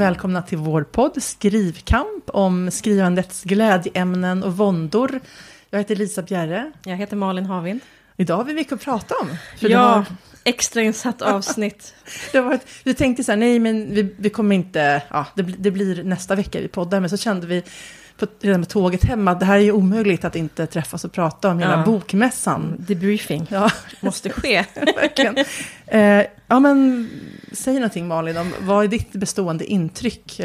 välkomna till vår podd Skrivkamp om skrivandets glädjeämnen och våndor. Jag heter Lisa Bjerre. Jag heter Malin Havind. Idag har vi mycket att prata om. Ja, har... extrainsatt avsnitt. det var ett... Vi tänkte så här, nej men vi, vi kommer inte, ja det, det, blir nästa vecka vi poddar, men så kände vi på, redan med tåget hem att det här är ju omöjligt att inte träffas och prata om hela ja. bokmässan. Debriefing ja. måste ske. Verkligen. Eh, ja men säg någonting Malin, om, vad är ditt bestående intryck?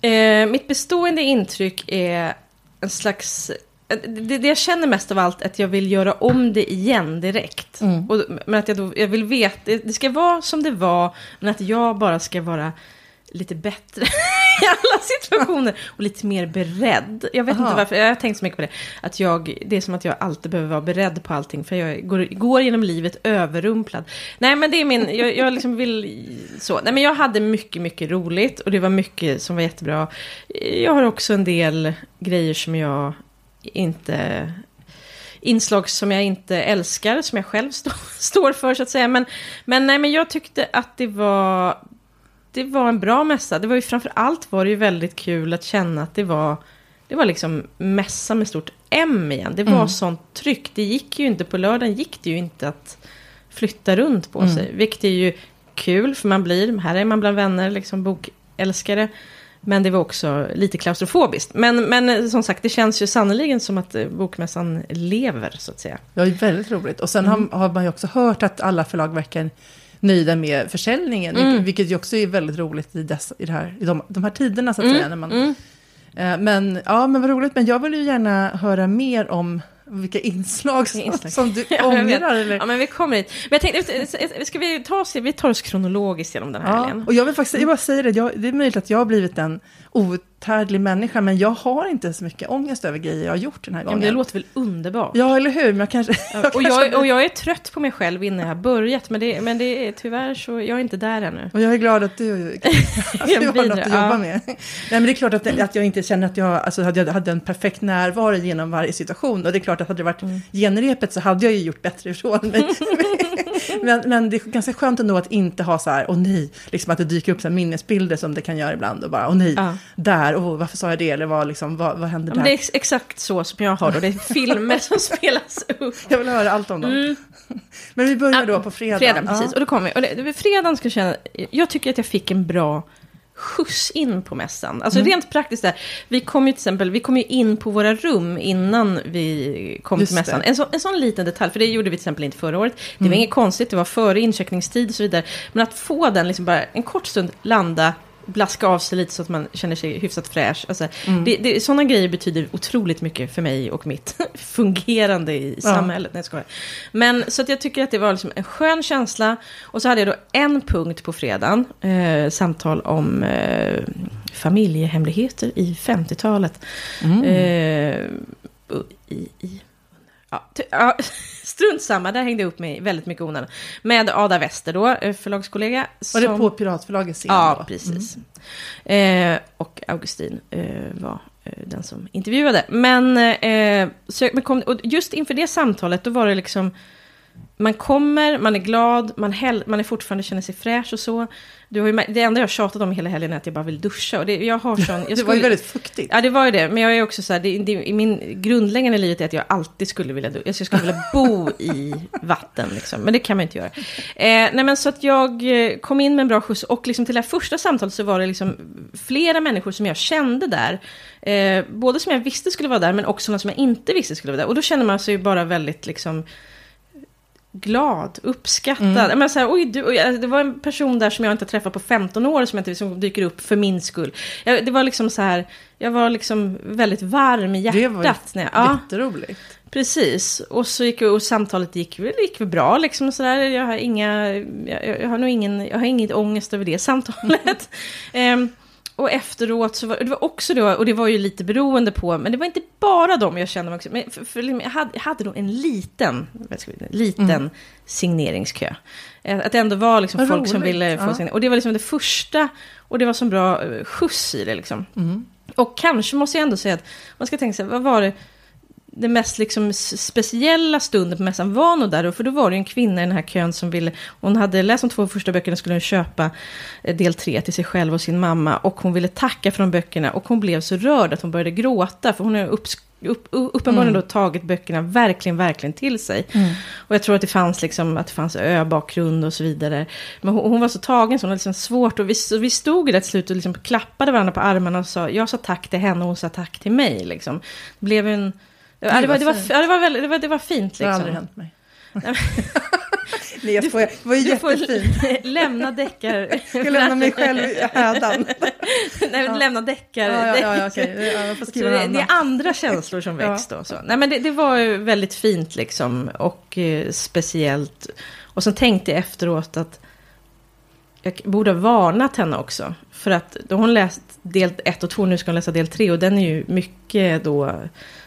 Eh, mitt bestående intryck är en slags det, det, jag känner mest av allt är att jag vill göra om det igen direkt. Mm. Och, men att jag, då, jag vill veta, det, det ska vara som det var, men att jag bara ska vara lite bättre i alla situationer och lite mer beredd. Jag vet Aha. inte varför, jag har tänkt så mycket på det. Att jag, det är som att jag alltid behöver vara beredd på allting, för jag går, går genom livet överrumplad. Nej, men det är min, jag, jag liksom vill så. Nej, men jag hade mycket, mycket roligt och det var mycket som var jättebra. Jag har också en del grejer som jag inte inslag som jag inte älskar, som jag själv stå, står för så att säga. Men, men, nej, men jag tyckte att det var det var en bra mässa. Det var ju framför allt var det ju väldigt kul att känna att det var, det var liksom mässa med stort M igen. Det var mm. sånt tryck. Det gick ju inte, på lördagen gick det ju inte att flytta runt på mm. sig. Vilket är ju kul, för man blir, här är man bland vänner, liksom bokälskare. Men det var också lite klaustrofobiskt. Men, men som sagt, det känns ju sannoliken som att eh, bokmässan lever, så att säga. Ja, väldigt roligt. Och sen mm. har, har, man ju också hört att alla förlag verkar nöjda med försäljningen. Mm. Vilket ju också är väldigt roligt i, dess, i, här, i de, de här tiderna så att mm. säga. När man, mm. eh, men ja, men vad roligt. Men jag vill ju gärna höra mer om vilka inslag som, inslag. som du ja, ångrar. Eller? Ja, men vi kommer dit. Men jag tänkte, ska vi ta oss, vi tar oss kronologiskt genom den här ja, helgen. Och jag vill faktiskt, jag bara säga det, jag, det är möjligt att jag har blivit den outhärdlig människa, men jag har inte så mycket ångest över grejer jag har gjort den här gången. Ja, det låter väl underbart? Ja, eller hur? Men jag kanske, jag och, jag, och jag är trött på mig själv innan jag har börjat, men det, men det är tyvärr så, jag är inte där ännu. Och jag är glad att du, att du har något att jobba ja. med. Nej, men det är klart att, att jag inte känner att jag alltså, hade, hade en perfekt närvaro genom varje situation. Och det är klart att hade det varit mm. genrepet så hade jag ju gjort bättre ifrån mig. Men, men det är ganska skönt ändå att inte ha så här, åh nej, liksom att det dyker upp så här minnesbilder som det kan göra ibland. Och bara, åh nej, ja. där, åh varför sa jag det? Eller vad, liksom, vad, vad hände där? Men det är exakt så som jag har det. Det är filmer som spelas upp. Jag vill höra allt om dem. Mm. Men vi börjar då på fredag. Fredag, precis. Och då kommer vi. Och det, fredagen ska känna, jag tycker att jag fick en bra skjuts in på mässan. Alltså mm. rent praktiskt där, vi kom ju till exempel, vi kom ju in på våra rum innan vi kom Just till mässan. En, så, en sån liten detalj, för det gjorde vi till exempel inte förra året. Det var mm. inget konstigt, det var före incheckningstid och så vidare. Men att få den liksom bara en kort stund landa blaska av sig lite så att man känner sig hyfsat fräsch. Alltså, mm. det, det, sådana grejer betyder otroligt mycket för mig och mitt fungerande i ja. samhället. Nej, jag Men så att jag tycker att det var liksom en skön känsla. Och så hade jag då en punkt på fredagen. Eh, samtal om eh, familjehemligheter i 50-talet. Mm. Eh, i, i Ja, ja, strunt samma, där hängde jag upp mig väldigt mycket onödan. Med Ada Wester då, eh, förlagskollega. Var det på Piratförlagets scen? Ja, då? precis. Mm. Eh, och Augustin eh, var eh, den som intervjuade. Men, eh, så, men kom, och just inför det samtalet, då var det liksom man kommer, man är glad, man, hel, man är fortfarande känner sig fräsch och så. Du har ju, det enda jag tjatat om hela helgen är att jag bara vill duscha. Och det, jag har sån, jag det var ju väldigt fuktigt. Ja, det var ju det. Men jag är också så här, det, det, i min grundläggande livet är att jag alltid skulle vilja duscha. Jag skulle vilja bo i vatten, liksom. Men det kan man inte göra. Eh, nej, men så att jag eh, kom in med en bra skjuts. Och liksom till det här första samtalet så var det liksom flera människor som jag kände där. Eh, både som jag visste skulle vara där, men också som jag inte visste skulle vara där. Och då känner man sig bara väldigt liksom glad, uppskattad. Mm. Men så här, oj, du, oj, det var en person där som jag inte träffat på 15 år som, inte, som dyker upp för min skull. Jag, det var liksom så här, jag var liksom väldigt varm i hjärtat. Det var när jag, ja, jätteroligt. Precis, och så gick och samtalet gick, gick väl bra liksom så där. Jag har inga, jag, jag har nog ingen, jag har inget ångest över det samtalet. um, Och efteråt så var det var också då, och det var ju lite beroende på, men det var inte bara dem jag kände också, men för, för liksom, jag, hade, jag hade då en liten, liten mm. signeringskö. Att det ändå var liksom folk roligt. som ville få ja. signering. Och det var liksom det första, och det var så bra eh, skjuts i det liksom. Mm. Och kanske måste jag ändå säga att man ska tänka sig, vad var det, den mest liksom speciella stunden på mässan var nog där. För då var det en kvinna i den här kön som ville, hon hade läst de två första böckerna, skulle hon köpa eh, del tre till sig själv och sin mamma. Och hon ville tacka för de böckerna och hon blev så rörd att hon började gråta. För hon har upp, upp, uppenbarligen mm. då tagit böckerna verkligen, verkligen till sig. Mm. Och jag tror att det fanns liksom, att det fanns ö-bakgrund och så vidare. Men hon, hon, var så tagen så hon hade liksom svårt. Och vi, vi stod i det slut och liksom klappade varandra på armarna och sa, jag sa tack till henne och hon sa tack till mig. Liksom. Det blev en Ja, det, var, det, var, ja, det, var väldigt, det, var, det var fint liksom. Det har aldrig hänt mig. Nej, jag skojar. Det var ju jättefint. lämna deckar... Jag lämnar mig själv i hädan. Nej, ja. lämna deckar. Ja, ja, ja, okay. ja, det, det, är andra känslor som väcks då. Så. Nej, men det, det var ju väldigt fint liksom. Och eh, speciellt. Och sen tänkte jag efteråt att jag borde ha varnat henne också. För att då hon läst del 1 och 2, nu ska hon läsa del 3. Och den är ju mycket då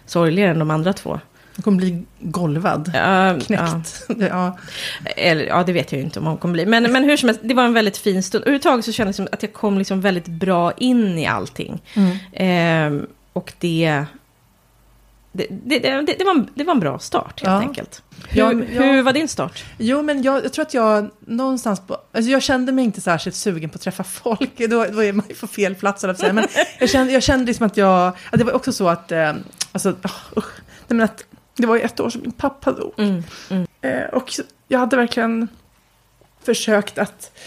sorgligare än de andra två. Hon kommer bli golvad, uh, knäckt. Ja. ja. Eller, ja, det vet jag ju inte om hon kommer bli. Men, men hur som helst, det var en väldigt fin stund. Överhuvudtaget så kändes det som att jag kom liksom väldigt bra in i allting. Mm. Eh, och det det, det, det, det, var en, det var en bra start helt ja. enkelt. Hur, ja, ja. hur var din start? Jo, men jag, jag, tror att jag någonstans på... Alltså jag kände mig inte särskilt sugen på att träffa folk. Då, då är man ju på fel plats, eller säga. Men jag kände, jag kände liksom att jag... Att det var också så att... Eh, alltså, oh, nej, att det var ett år som min pappa dog. Mm, mm. Eh, och jag hade verkligen försökt att...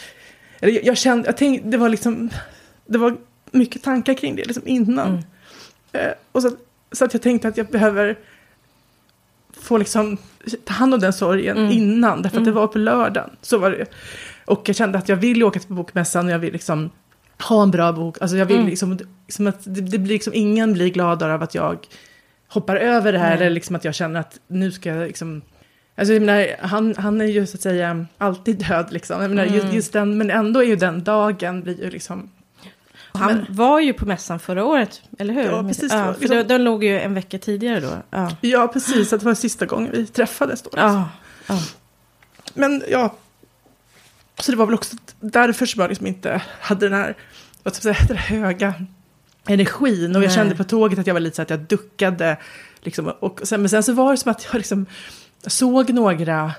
Eller jag, jag kände... Jag tänkte, det var liksom... Det var mycket tankar kring det liksom innan. Mm. Eh, och så så att jag tänkte att jag behöver få liksom ta hand om den sorgen mm. innan. Därför att det mm. var på lördagen. Så var det. Och jag kände att jag vill åka till bokmässan och jag vill liksom ha en bra bok. Alltså jag vill mm. liksom, liksom att det, det, blir liksom, ingen blir gladare av att jag hoppar över det här. Eller liksom att jag känner att nu ska jag liksom Alltså, jag menar, han, han är ju så att säga alltid död liksom. Jag menar, just, mm. just den, men ändå är ju den dagen blir ju liksom han men, var ju på mässan förra året, eller hur? Ja, precis. Ja, för liksom, den låg ju en vecka tidigare då. Ja, ja precis. Det var sista gången vi träffades då. Ja, ja. Men ja, så det var väl också därför som jag liksom inte hade den här, vad ska jag säga, den höga energin. Och jag kände på tåget att jag var lite så att jag duckade. Liksom, och sen, men sen så var det som att jag liksom såg några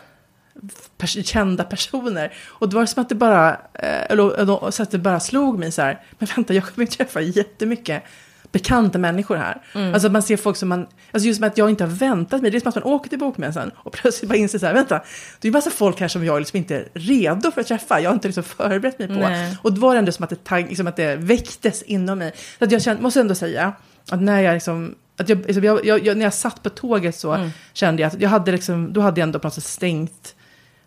pers kända personer. Och det var som att det bara, eh, eller, så att det bara slog mig så här, men vänta, jag kommer träffa jättemycket bekanta människor här. Mm. Alltså man ser folk som man, alltså just som att jag inte har väntat mig, det är som att man åker till bokmässan och plötsligt bara inser så här, vänta, det är ju massa folk här som jag liksom inte är redo för att träffa, jag har inte liksom förberett mig på. Nej. Och då var det ändå som att det, tag, liksom att det väcktes inom mig. Så att jag kände, måste ändå säga, att när jag liksom att jag, liksom, jag, jag, när jag satt på tåget så mm. kände jag att jag hade liksom, då hade jag ändå på något sätt stängt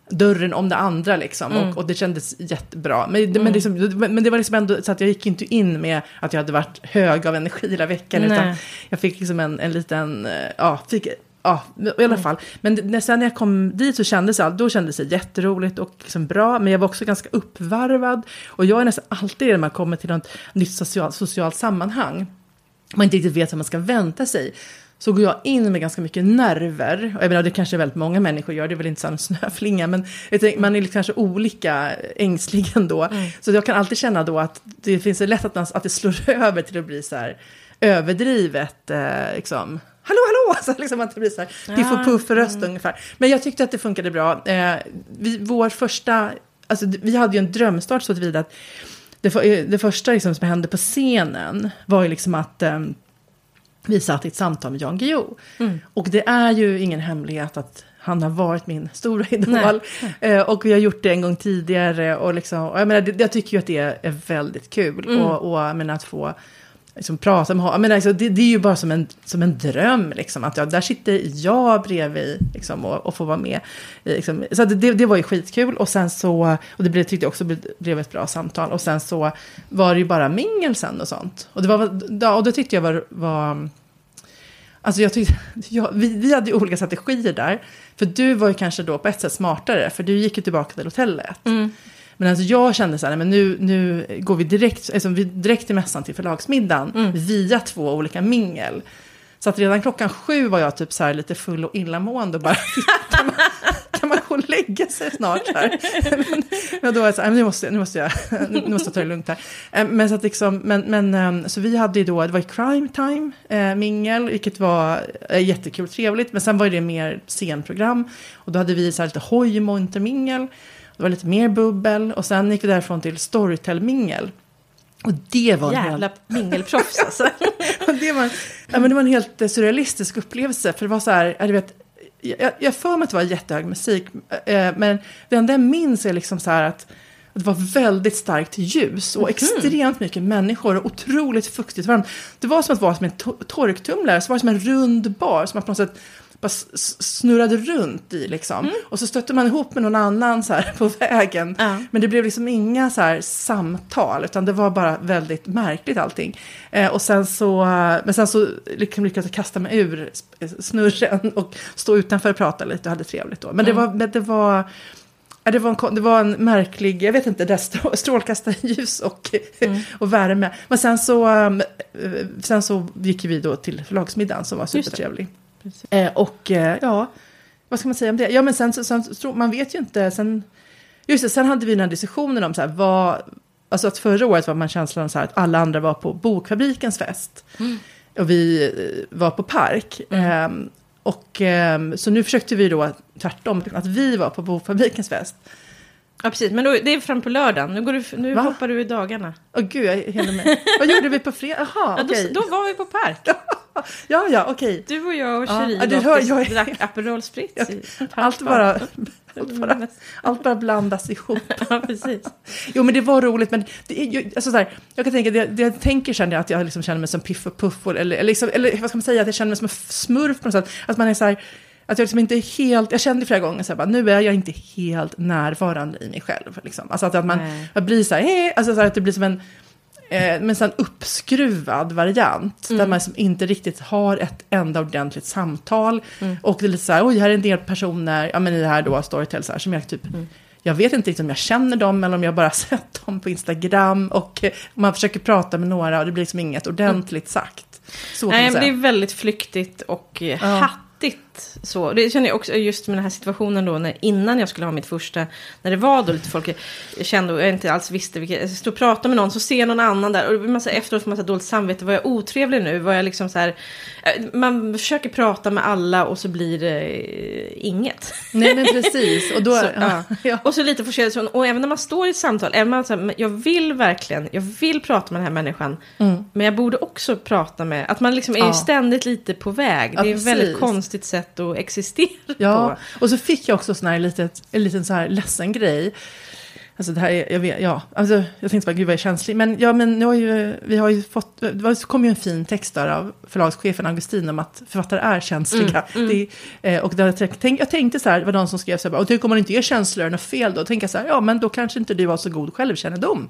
dörren om det andra liksom. Mm. Och, och, det kändes jättebra. Men, mm. men, liksom, men, det var liksom ändå så att jag gick inte in med att jag hade varit hög av energi hela veckan. Nej. Utan jag fick liksom en, en liten, eh, ja, fick, ja, i alla mm. fall. Men när, sen när jag kom dit så kändes det, då kändes det jätteroligt och liksom bra. Men jag var också ganska uppvarvad. Och jag är nästan alltid när man kommer till något nytt socialt, socialt sammanhang. Man inte riktigt vet vad man ska vänta sig så går jag in med ganska mycket nerver. Och jag menar, det kanske väldigt många människor gör, det är väl inte en snöflinga, men man är kanske olika ängslig ändå. Mm. Så jag kan alltid känna då att det finns det lätt att, man, att det slår över till att bli så här överdrivet, eh, liksom, hallå, hallå! Så liksom att det blir så här piff och puff röst mm. ungefär. Men jag tyckte att det funkade bra. Eh, vi, vår första, alltså vi hade ju en drömstart så tillvida att det, det första liksom som hände på scenen var ju liksom att eh, vi satt i ett samtal med Jan Guillou. Mm. Och det är ju ingen hemlighet att han har varit min stora idol. Eh, och vi har gjort det en gång tidigare. Och, liksom, och jag, menar, jag tycker ju att det är väldigt kul. Mm. Och, och menar, att få liksom, prata med honom. Alltså, det, det, är ju bara som en, som en dröm. Liksom, att jag, där sitter jag bredvid liksom, och, och får vara med. Liksom. Så det, det var ju skitkul. Och sen så, och det blev, tyckte jag också blev ett bra samtal. Och sen så var det ju bara mingel sen och sånt. Och det, var, och det tyckte jag var, var Alltså jag tyckte, jag, vi, vi hade ju olika strategier där. För du var ju kanske då på ett sätt smartare, för du gick ju tillbaka till hotellet. Mm. Men alltså jag kände så här, men nu, nu går vi direkt, alltså vi direkt till mässan till förlagsmiddagen mm. via två olika mingel. Så att redan klockan sju var jag typ så här lite full och illamående och bara, kan man, kan man gå och lägga sig snart här. men, men då var jag så här, nu måste, nu måste jag, nu måste jag ta det lugnt här. Eh, men så att liksom, men, men ehm, så vi hade ju då, det var ju crime time, eh, mingel, vilket var eh, jättekul, trevligt. Men sen var det mer scenprogram. Och då hade vi så här lite hojmontermingel. Det var lite mer bubbel. Och sen gick vi därifrån till storytell-mingel. Och det var en Jävla helt... mingelproffs alltså. det, var, ja, men det var en helt surrealistisk upplevelse. För det var så här, jag vet, jag, jag för mig att det var jättehög musik. Eh, men det enda jag minns är liksom så här att det var väldigt starkt ljus och mm. extremt mycket människor och otroligt fuktigt varmt. Det var som att vara som en torktumlare, så var det som en rund bar som att på något sätt bara snurrade runt i liksom. Mm. Och så stötte man ihop med någon annan så här på vägen. Ja. Men det blev liksom inga så här samtal, utan det var bara väldigt märkligt allting. Eh, och sen så, men sen så liksom lyckades jag kasta mig ur snurren och stå utanför och prata lite och hade trevligt då. Men det mm. var, men det var det var, en, det var en märklig, jag vet inte, där strålkastarljus och, mm. och värme. Men sen så, um, sen så gick vi då till förlagsmiddagen som var supertrevlig. Eh, och eh, ja, vad ska man säga om det? Ja, men sen, sen, sen man vet ju inte. Sen, just det, sen hade vi den här diskussionen om så här, vad, alltså att förra året var man känslan så här att alla andra var på Bokfabrikens fest. Mm. Och vi eh, var på Park. Mm. Eh, och ehm, så nu försökte vi då tvärtom, att vi var på Bokfabrikens fest. Ja, precis. Men då, det är fram på lördagen. Nu, går du, nu hoppar du i dagarna. Åh oh, gud, jag med. Vad gjorde vi på fredag? Jaha, ja, okay. då, då, var vi på Park. ja, ja, okej. Okay. Du och jag och Cherie ja, hör, jag... drack Aperol Spritz. Allt, bara, allt, bara, allt bara blandas ihop. ja, precis. Jo, men det var roligt. Men det är, alltså, så här, jag kan tänka, det, det jag tänker känner jag att jag liksom känner mig som Piff och Puff. Eller, eller, liksom, eller vad ska man säga, att jag känner mig som en smurf på något sätt. Att man är så här, att jag liksom inte är helt, jag kände flera gånger så här, bara, nu är jag inte helt närvarande i mig själv. Liksom. Alltså att, att man, blir så här, hey, alltså så här, att det blir som en, eh, men sen uppskruvad variant. Mm. Där man liksom inte riktigt har ett enda ordentligt samtal. Mm. Och det är lite så här, oj, här är en del personer, ja men i det här då, Storytel, så här, som jag typ, mm. jag vet inte riktigt om jag känner dem eller om jag bara sett dem på Instagram. Och man försöker prata med några och det blir liksom inget ordentligt sagt. Så Nej, men det är väldigt flyktigt och ja. hatt så. Det känner jag också just med den här situationen då, när, innan jag skulle ha mitt första, när det var då lite folk jag kände och jag inte alls visste vilka, jag stod och pratade med någon, så ser någon annan där, och man så, efteråt får man så dåligt samvete, var jag otrevlig nu? Var jag liksom så här, eh, man försöker prata med alla och så blir det eh, inget. Nej men precis. Och, då, så, ja. Ja. och så lite forcerad, och även när man står i ett samtal, även man så här, jag vill verkligen, jag vill prata med den här människan, mm. men jag borde också prata med, att man liksom är ja. ständigt lite på väg. Det är ett väldigt konstigt sätt att existera ja, på. och så fick jag också sån här litet, en liten så här ledsen grej. Alltså det här är, jag vet, ja, alltså jag tänkte bara, gud vad jag är känslig. Men ja, men nu har ju, vi har ju fått, det kom ju en fin text där av förlagschefen Augustin om att författare är känsliga. Mm, mm. Det, eh, och där, tänk, jag tänkte så här, det var någon som skrev så här, och tänk om man inte är känsligare än fel då? Tänker jag så här, ja men då kanske inte du har så god självkännedom.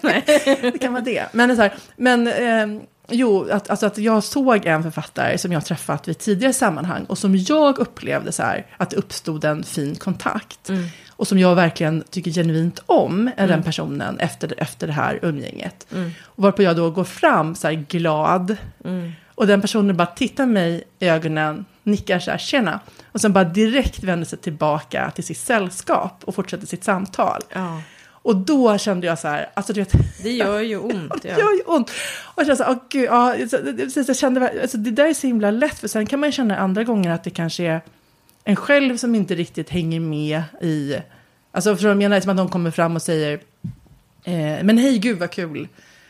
Nej. det kan vara det. Men, så här, men eh, Jo, att, alltså att jag såg en författare som jag träffat vid tidigare sammanhang och som jag upplevde så här, att det uppstod en fin kontakt. Mm. Och som jag verkligen tycker genuint om, mm. den personen, efter, efter det här umgänget. Mm. Och varpå jag då går fram så här glad. Mm. Och den personen bara tittar mig i ögonen, nickar så här, tjena. Och sen bara direkt vänder sig tillbaka till sitt sällskap och fortsätter sitt samtal. Ja. Och då kände jag så här, alltså du vet. Det gör ju ont. Ja. det gör ju ont. Och jag kände så här, åh gud, ja, jag kände, alltså, det där är så himla lätt, för sen kan man ju känna andra gånger att det kanske är en själv som inte riktigt hänger med i, alltså för jag menar, som att någon kommer fram och säger, eh, men hej gud vad kul.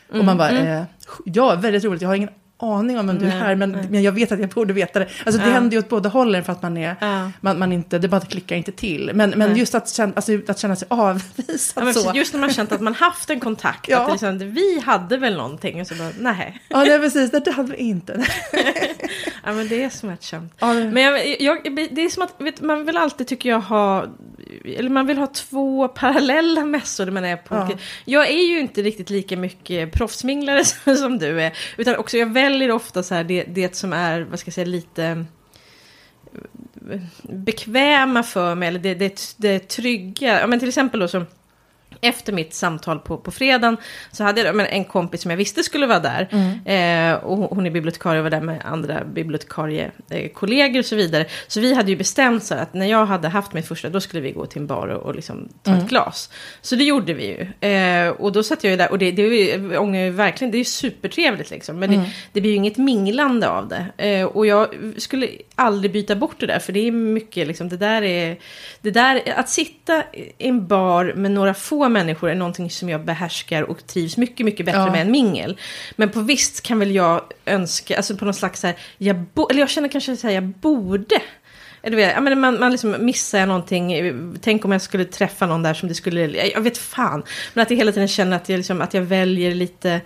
Mm, och man bara, mm. eh, ja väldigt roligt, jag har ingen aning om vem du är men, men jag vet att jag borde veta det. Alltså det ja. händer ju åt båda hållen för att man är, ja. man, man, inte, det bara klickar inte till. Men, men just att känna, alltså, att känna sig avvisad ja, så. Just när man känt att man haft en kontakt, ja. att liksom, vi hade väl någonting, och så bara, nej. Ja, nej, precis, det, det hade vi inte. ja, men det är smärtsamt. Ja, det... Men jag, jag, det är som att, vet, man vill alltid, tycker jag, ha eller man vill ha två parallella mässor man är på. Ja. Jag är ju inte riktigt lika mycket proffsminglare som du är. Utan också jag väljer ofta så här det, det som är, vad ska jag säga, lite bekväma för mig. Eller det, det, det trygga. Ja men till exempel då som efter mitt samtal på, på fredagen så hade jag men, en kompis som jag visste skulle vara där. Mm. Eh, och hon är bibliotekarie och var där med andra bibliotekariekollegor och så vidare. Så vi hade ju bestämt så att när jag hade haft mitt första, då skulle vi gå till en bar och, och liksom ta mm. ett glas. Så det gjorde vi ju. Eh, och då satt jag ju där, och det, det ångrar jag verkligen, det är ju supertrevligt liksom. Men mm. det, det, blir ju inget minglande av det. Eh, och jag skulle aldrig byta bort det där, för det är mycket liksom, det där är, det där, att sitta i en bar med några få människor är någonting som jag behärskar och trivs mycket, mycket bättre ja. med än mingel. Men på visst kan väl jag önska, alltså på någon slags så här, jag bo, eller jag känner kanske så här, jag borde. Eller vet, men man, man liksom missar någonting, tänk om jag skulle träffa någon där som det skulle, jag vet fan. Men att jag hela tiden känner att jag, liksom, att jag väljer lite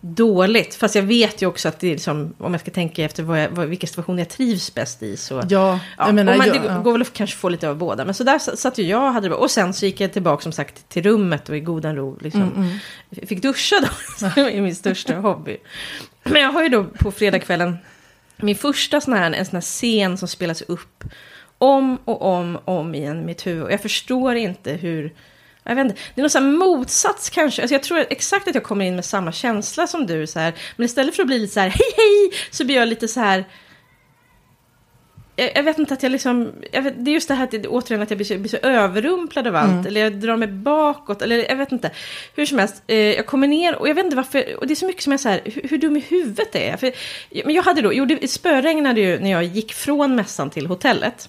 dåligt. Fast jag vet ju också att det är liksom, om jag ska tänka efter vad jag, vad, vilka situationer jag trivs bäst i. Så, ja, jag menar, man, ja, det ja. går väl att kanske få lite av båda. Men så där satt ju jag hade det Och sen så gick jag tillbaka som sagt till rummet och i godan ro liksom, mm, mm. fick duscha då. är min största hobby. Men jag har ju då på fredagskvällen min första sån här, en sån här scen som spelas upp om och om och om igen i mitt huvud. Och jag förstår inte hur jag vet inte, det är någon sån motsats kanske. Alltså jag tror exakt att jag kommer in med samma känsla som du. Så här. Men istället för att bli lite så här hej hej så blir jag lite så här. Jag, jag vet inte att jag liksom, jag vet, det är just det här att återigen att jag blir så, blir så överrumplad av allt. Mm. Eller jag drar mig bakåt, eller jag vet inte. Hur som helst, eh, jag kommer ner och jag vet inte varför, och det är så mycket som jag så här, hur, hur dum i huvudet är jag? För, men jag hade då, jo det spöregnade ju när jag gick från mässan till hotellet.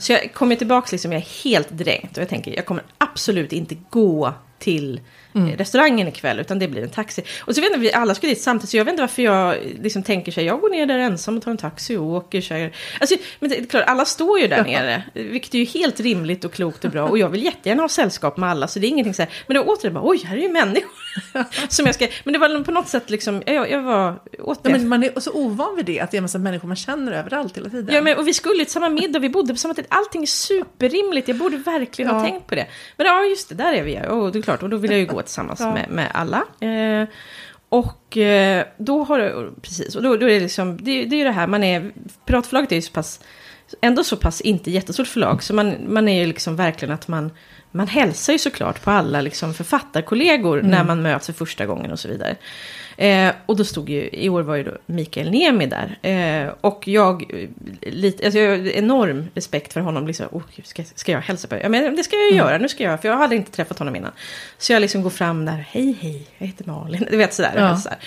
Så jag kommer tillbaka, liksom, jag är helt dränkt. Och jag tänker, jag kommer absolut inte gå till mm. restaurangen ikväll, utan det blir en taxi. Och så vet inte, vi alla ska dit samtidigt, så jag vet inte varför jag liksom tänker så här, jag går ner där ensam och tar en taxi och åker. Så här. Alltså, men det är klart, alla står ju där nere, vilket är ju helt rimligt och klokt och bra. Och jag vill jättegärna ha sällskap med alla, så det är ingenting så här. Men då återigen bara, oj, här är ju människor. som jag ska, men det var på något sätt liksom, jag, jag var återigen. Ja, men man är så ovan vid det, att det är en massa människor man känner överallt hela tiden. Ja, men, och vi skulle till samma middag, vi bodde på samma tid, allting är superrimligt, jag borde verkligen ja. ha tänkt på det. Men ja, just det, där är vi, och det är klart, och då vill jag ju gå tillsammans ja. med, med alla. Eh, och eh, då har det, precis, och då, då är det liksom, det, det är ju det här, man är, Piratförlaget är ju så pass, ändå så pass inte jättestort förlag, så man, man är ju liksom verkligen att man, man hälsar ju såklart på alla liksom författarkollegor mm. när man möts för första gången och så vidare. Eh, och då stod ju, i år var ju då Mikael Niemi där. Eh, och jag, lite, alltså jag har enorm respekt för honom. Liksom, oh, ska, ska jag hälsa på? Ja, men det ska jag mm. göra, nu ska jag, för jag hade inte träffat honom innan. Så jag liksom går fram där, hej hej, jag heter Malin. Du vet sådär. Ja. sådär.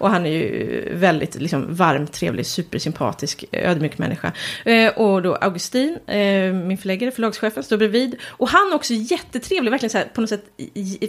Och han är ju väldigt liksom, varm, trevlig, supersympatisk, ödmjuk människa. Eh, och då Augustin, eh, min förläggare, förlagschefen, står bredvid. Och han är också jättetrevlig, verkligen så här, på något sätt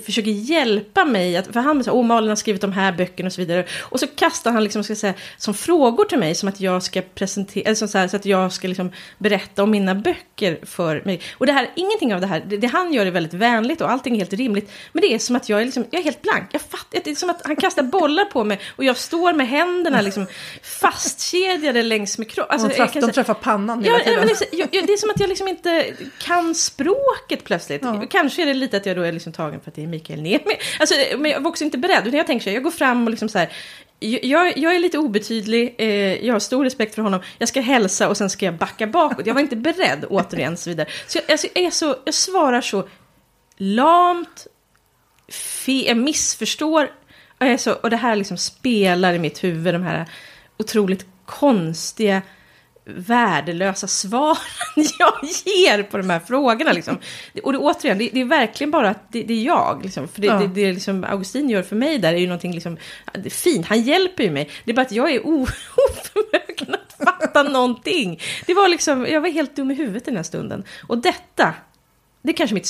försöker hjälpa mig. Att, för han säger, åh Malin har skrivit de här böckerna och så vidare. Och så kastar han liksom, ska säga, som frågor till mig, som att jag ska presentera, eller så, här, så att jag ska liksom berätta om mina böcker för mig. Och det här, ingenting av det här, det, det, han gör är väldigt vänligt och allting är helt rimligt. Men det är som att jag är, liksom, jag är helt blank. Jag fattar, det är som att han kastar bollar på mig och jag står med händerna liksom fastkedjade längs med kroppen. Alltså, träff, de träffar pannan hela tiden. Ja, det, är, det är som att jag liksom inte kan språket plötsligt. Ja. Kanske är det lite att jag då är liksom tagen för att det är Mikael Niemi. Alltså, men jag var också inte beredd, utan jag tänker så här, jag går fram och liksom så här, jag, jag, är lite obetydlig, eh, jag har stor respekt för honom, jag ska hälsa och sen ska jag backa bakåt. Jag var inte beredd, återigen, så vidare. Så jag, alltså, jag, är så, jag svarar så lamt, fe, jag missförstår jag så, och det här liksom spelar i mitt huvud, de här otroligt konstiga, värdelösa svaren jag ger på de här frågorna. Liksom. Och det, återigen, det, det är verkligen bara att det, det är jag. Liksom. För det, ja. det, det liksom Augustin gör för mig där är ju någonting liksom, fint. Han hjälper ju mig. Det är bara att jag är oförmögen att fatta någonting. Det var liksom, jag var helt dum i huvudet den här stunden. Och detta, det är kanske mitt,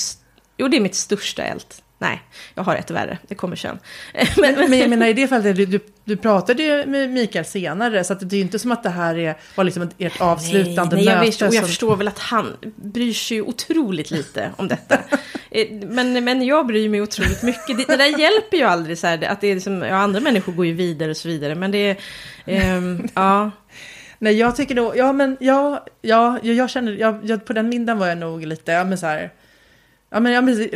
jo, det är mitt största eld. Nej, jag har ett värre, det kommer sen. men, men, men jag menar i det fallet, du, du pratade ju med Mikael senare, så att det är ju inte som att det här är, var liksom ert avslutande nej, nej, möte. Vet, och jag förstår väl att han bryr sig otroligt lite om detta. Eh, men, men jag bryr mig otroligt mycket. Det, det där hjälper ju aldrig, så här, att det är liksom, ja, andra människor går ju vidare och så vidare, men det är, um, ja. Nej, jag tycker då, ja men ja, ja, jag känner, jag, jag, på den middagen var jag nog lite, ja men så här, ja men, ja, men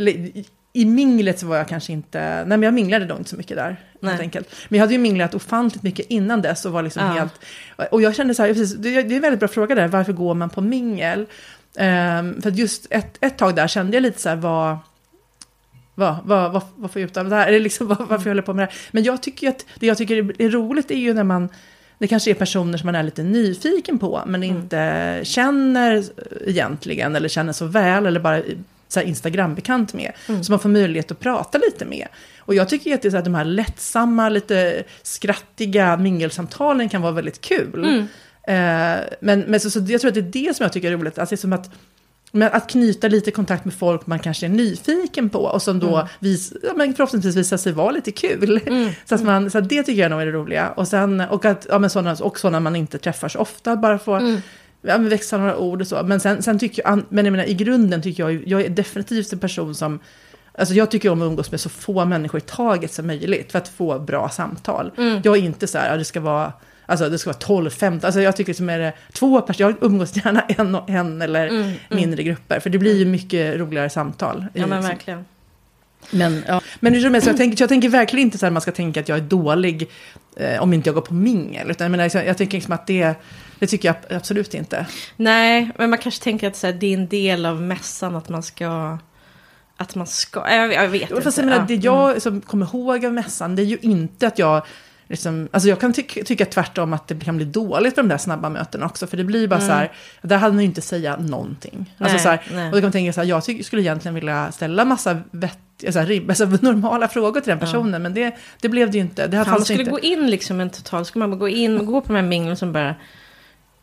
i minglet så var jag kanske inte, nej men jag minglade då inte så mycket där. Helt enkelt. Men jag hade ju minglat ofantligt mycket innan dess och var liksom ja. helt, och jag kände så här, precis, det, är en väldigt bra fråga där, varför går man på mingel? Um, för just ett, ett tag där kände jag lite så här, vad, vad, vad, vad, vad får jag ut av det här? Eller liksom, vad, varför jag håller på med det här? Men jag tycker att det jag tycker är roligt är ju när man det kanske är personer som man är lite nyfiken på, men mm. inte känner egentligen, eller känner så väl, eller bara så Instagram-bekant med. Mm. Så man får möjlighet att prata lite med. Och jag tycker att det är så att de här lättsamma, lite skrattiga mingelsamtalen kan vara väldigt kul. Mm. Eh, men men så, så jag tror att det är det som jag tycker är roligt. Alltså, det är som att men att knyta lite kontakt med folk man kanske är nyfiken på och som då mm. vis, ja, men förhoppningsvis visar sig vara lite kul. Mm. Så, att man, så att det tycker jag nog är det roliga. Och, sen, och, att, ja, men sådana, och sådana man inte träffar så ofta, bara få mm. Ja, växa några ord och så. Men, sen, sen tycker jag, men jag menar, i grunden tycker jag, jag är definitivt en person som Alltså jag tycker om att umgås med så få människor i taget som möjligt för att få bra samtal. Mm. Jag är inte så här, ja, det ska vara Alltså det ska vara 12, 15, alltså jag tycker som är det två personer, jag umgås gärna en och en eller mm, mm. mindre mm. grupper. För det blir ju mycket roligare samtal. Ja men verkligen. Men, ja. men hur som helst, jag tänker, jag tänker verkligen inte så att man ska tänka att jag är dålig eh, om inte jag går på mingel. Utan jag, menar, liksom, jag tänker liksom att det, det tycker jag absolut inte. Nej, men man kanske tänker att så här, det är en del av mässan att man ska... Att man ska, jag, jag vet jo, inte. Fast jag menar, det jag mm. som kommer ihåg av mässan, det är ju inte att jag Liksom, alltså jag kan ty tycka tvärtom att det kan bli dåligt med de där snabba mötena också. För det blir bara mm. så här, där hade man ju inte säga någonting. Nej, alltså så här, och då kan man tänka så här, jag skulle egentligen vilja ställa massa vett, alltså, alltså, normala frågor till den personen. Ja. Men det, det blev det ju inte. Det man skulle inte. gå in liksom en total, skulle man bara gå in och gå på de här minglen som bara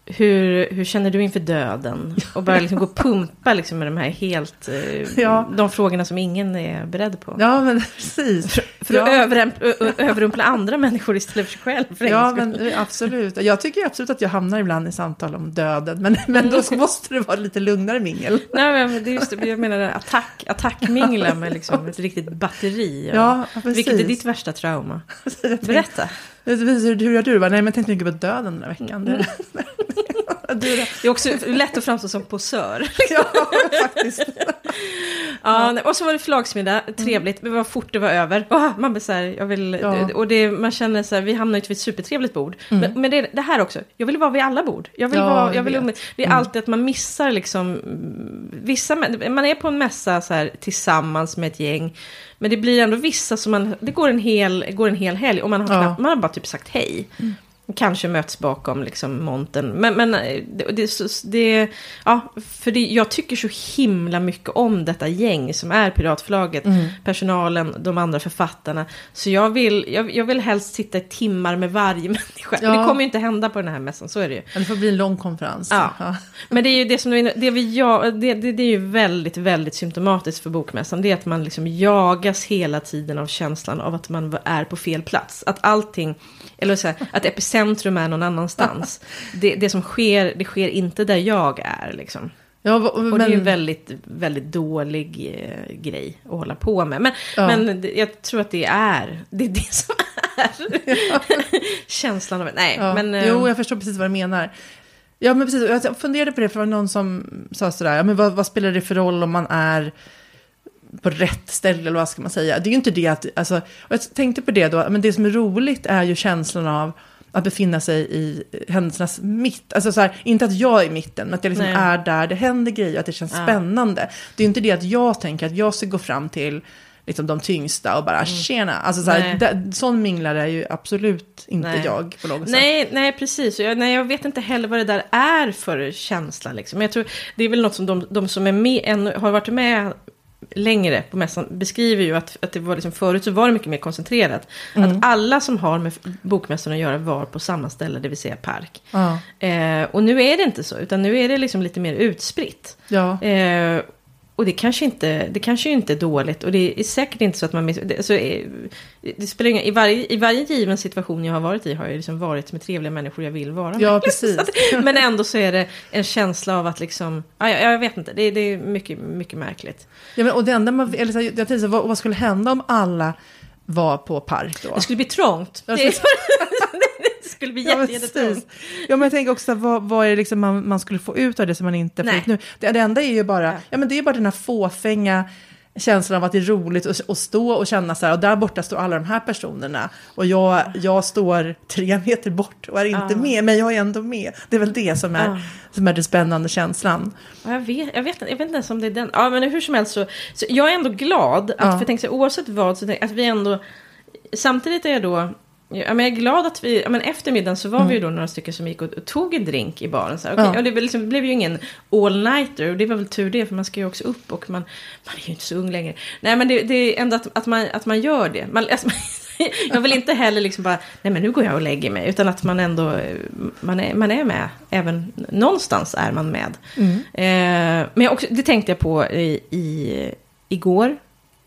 hur, hur känner du inför döden? Och bara liksom gå och pumpa liksom med de här helt... Eh, ja. De frågorna som ingen är beredd på. Ja, men precis. För, för ja. att överrumpla andra människor istället för sig själv. För ja, men absolut. Jag tycker absolut att jag hamnar ibland i samtal om döden. Men, men då måste det vara lite lugnare mingel. Nej, men det är just det. Jag menar attack, attackmingla med liksom ett riktigt batteri. Ja, precis. Vilket är ditt värsta trauma? Berätta. Hur gör du? Nej, men jag tänkte mycket på döden den här veckan. Mm. Det är också lätt att framstå som posör. ja, faktiskt. ja, och så var det förlagsmiddag, trevligt, men vad fort det var över. Man blir så här, jag vill, ja. och det, man känner så här, vi hamnar ju vid ett supertrevligt bord. Mm. Men, men det, det, här också, jag vill vara vid alla bord. Jag vill ja, vara, jag vill. Det är mm. alltid att man missar liksom, vissa, man är på en mässa så här tillsammans med ett gäng. Men det blir ändå vissa som man, det går en hel, går en hel helg och man har, knappt, man har bara typ sagt hej. Mm kanske möts bakom liksom monten. Men, men eh, det, det, det, ja, för det, jag tycker så himla mycket om detta gäng som är Piratförlaget, mm. personalen, de andra författarna. Så jag vill, jag, jag vill helst sitta i timmar med varje människa. Ja. Det kommer ju inte hända på den här mässan, så är det ju. Men det får bli en lång konferens. Ja. ja. Men det är ju det som det, vi, ja, det, det, det är ju väldigt, väldigt symptomatiskt för bokmässan. Det är att man liksom jagas hela tiden av känslan av att man är på fel plats. Att allting, eller så här, att epicentrum är någon annanstans. det, det som sker, det sker inte där jag är liksom. Ja, men... Och det är ju en väldigt, väldigt dålig eh, grej att hålla på med. Men, ja. men jag tror att det är det, är det som är ja. känslan av Nej, ja. men... Eh... Jo, jag förstår precis vad du menar. Ja, men precis. Jag funderade på det, för det var någon som sa sådär, ja, men vad, vad spelar det för roll om man är på rätt ställe, eller vad ska man säga. Det är ju inte det att, alltså, och jag tänkte på det då, men det som är roligt är ju känslan av att befinna sig i händelsernas mitt. Alltså så här, inte att jag är i mitten, men att jag liksom är där det händer grejer, att det känns ja. spännande. Det är inte det att jag tänker att jag ska gå fram till liksom de tyngsta och bara mm. tjena. Alltså så här, det, sån minglare är ju absolut inte nej. jag på något nej, sätt. Nej, precis. Jag, nej, jag vet inte heller vad det där är för känsla. Liksom. Jag tror det är väl något som de, de som är med, en, har varit med längre på mässan beskriver ju att, att det var liksom, förut så var det mycket mer koncentrerat. Mm. Att alla som har med bokmässan att göra var på samma ställe, det vill säga park. Ja. Eh, och nu är det inte så, utan nu är det liksom lite mer utspritt. Ja. Eh, och det kanske, inte, det kanske inte är dåligt och det är säkert inte så att man... Det, alltså, det spelar ingen, i, varje, I varje given situation jag har varit i har jag liksom varit med trevliga människor jag vill vara med. Ja, precis. men ändå så är det en känsla av att liksom... Ja, jag, jag vet inte, det, det, är mycket, mycket märkligt. Ja, men, och det enda man... Eller så, jag tänkte, vad, vad skulle hända om alla var på park då? Det skulle bli trångt. Det, skulle bli ja, jättetrångt. Ja, men jag tänker också, vad, vad är det liksom man, man skulle få ut av det som man inte får ut nu? Det, det enda är ju bara, ja. ja men det är bara den här fåfänga, känslan av att det är roligt att, stå och känna så här, och där borta står alla de här personerna. Och jag, jag står tre meter bort och är inte Ja. med, men jag är ändå med. Det är väl det som är, Ja. som är den spännande känslan. Ja, Jag vet, jag, vet, jag vet inte ens om det är den. Ja, men hur som helst så, så jag är ändå glad att, Ja. för jag tänker så, oavsett vad, så tänk, att vi ändå, samtidigt är jag då, ja, men jag är glad att vi, ja, men efter middagen så var vi ju då några stycken som gick och, och tog en drink i baren. Så här, Mm. Ja. och det, blev liksom, det blev ju ingen all-nighter, och det var väl tur det, för man ska ju också upp och man, man är ju inte så ung längre. Nej, men det, det är ändå att, att, man, att man gör det. Man, alltså, jag vill inte heller liksom bara, nej men nu går jag och lägger mig, utan att man ändå, man är, man är med, även någonstans är man med. Eh, men också, det tänkte jag på i, i, igår.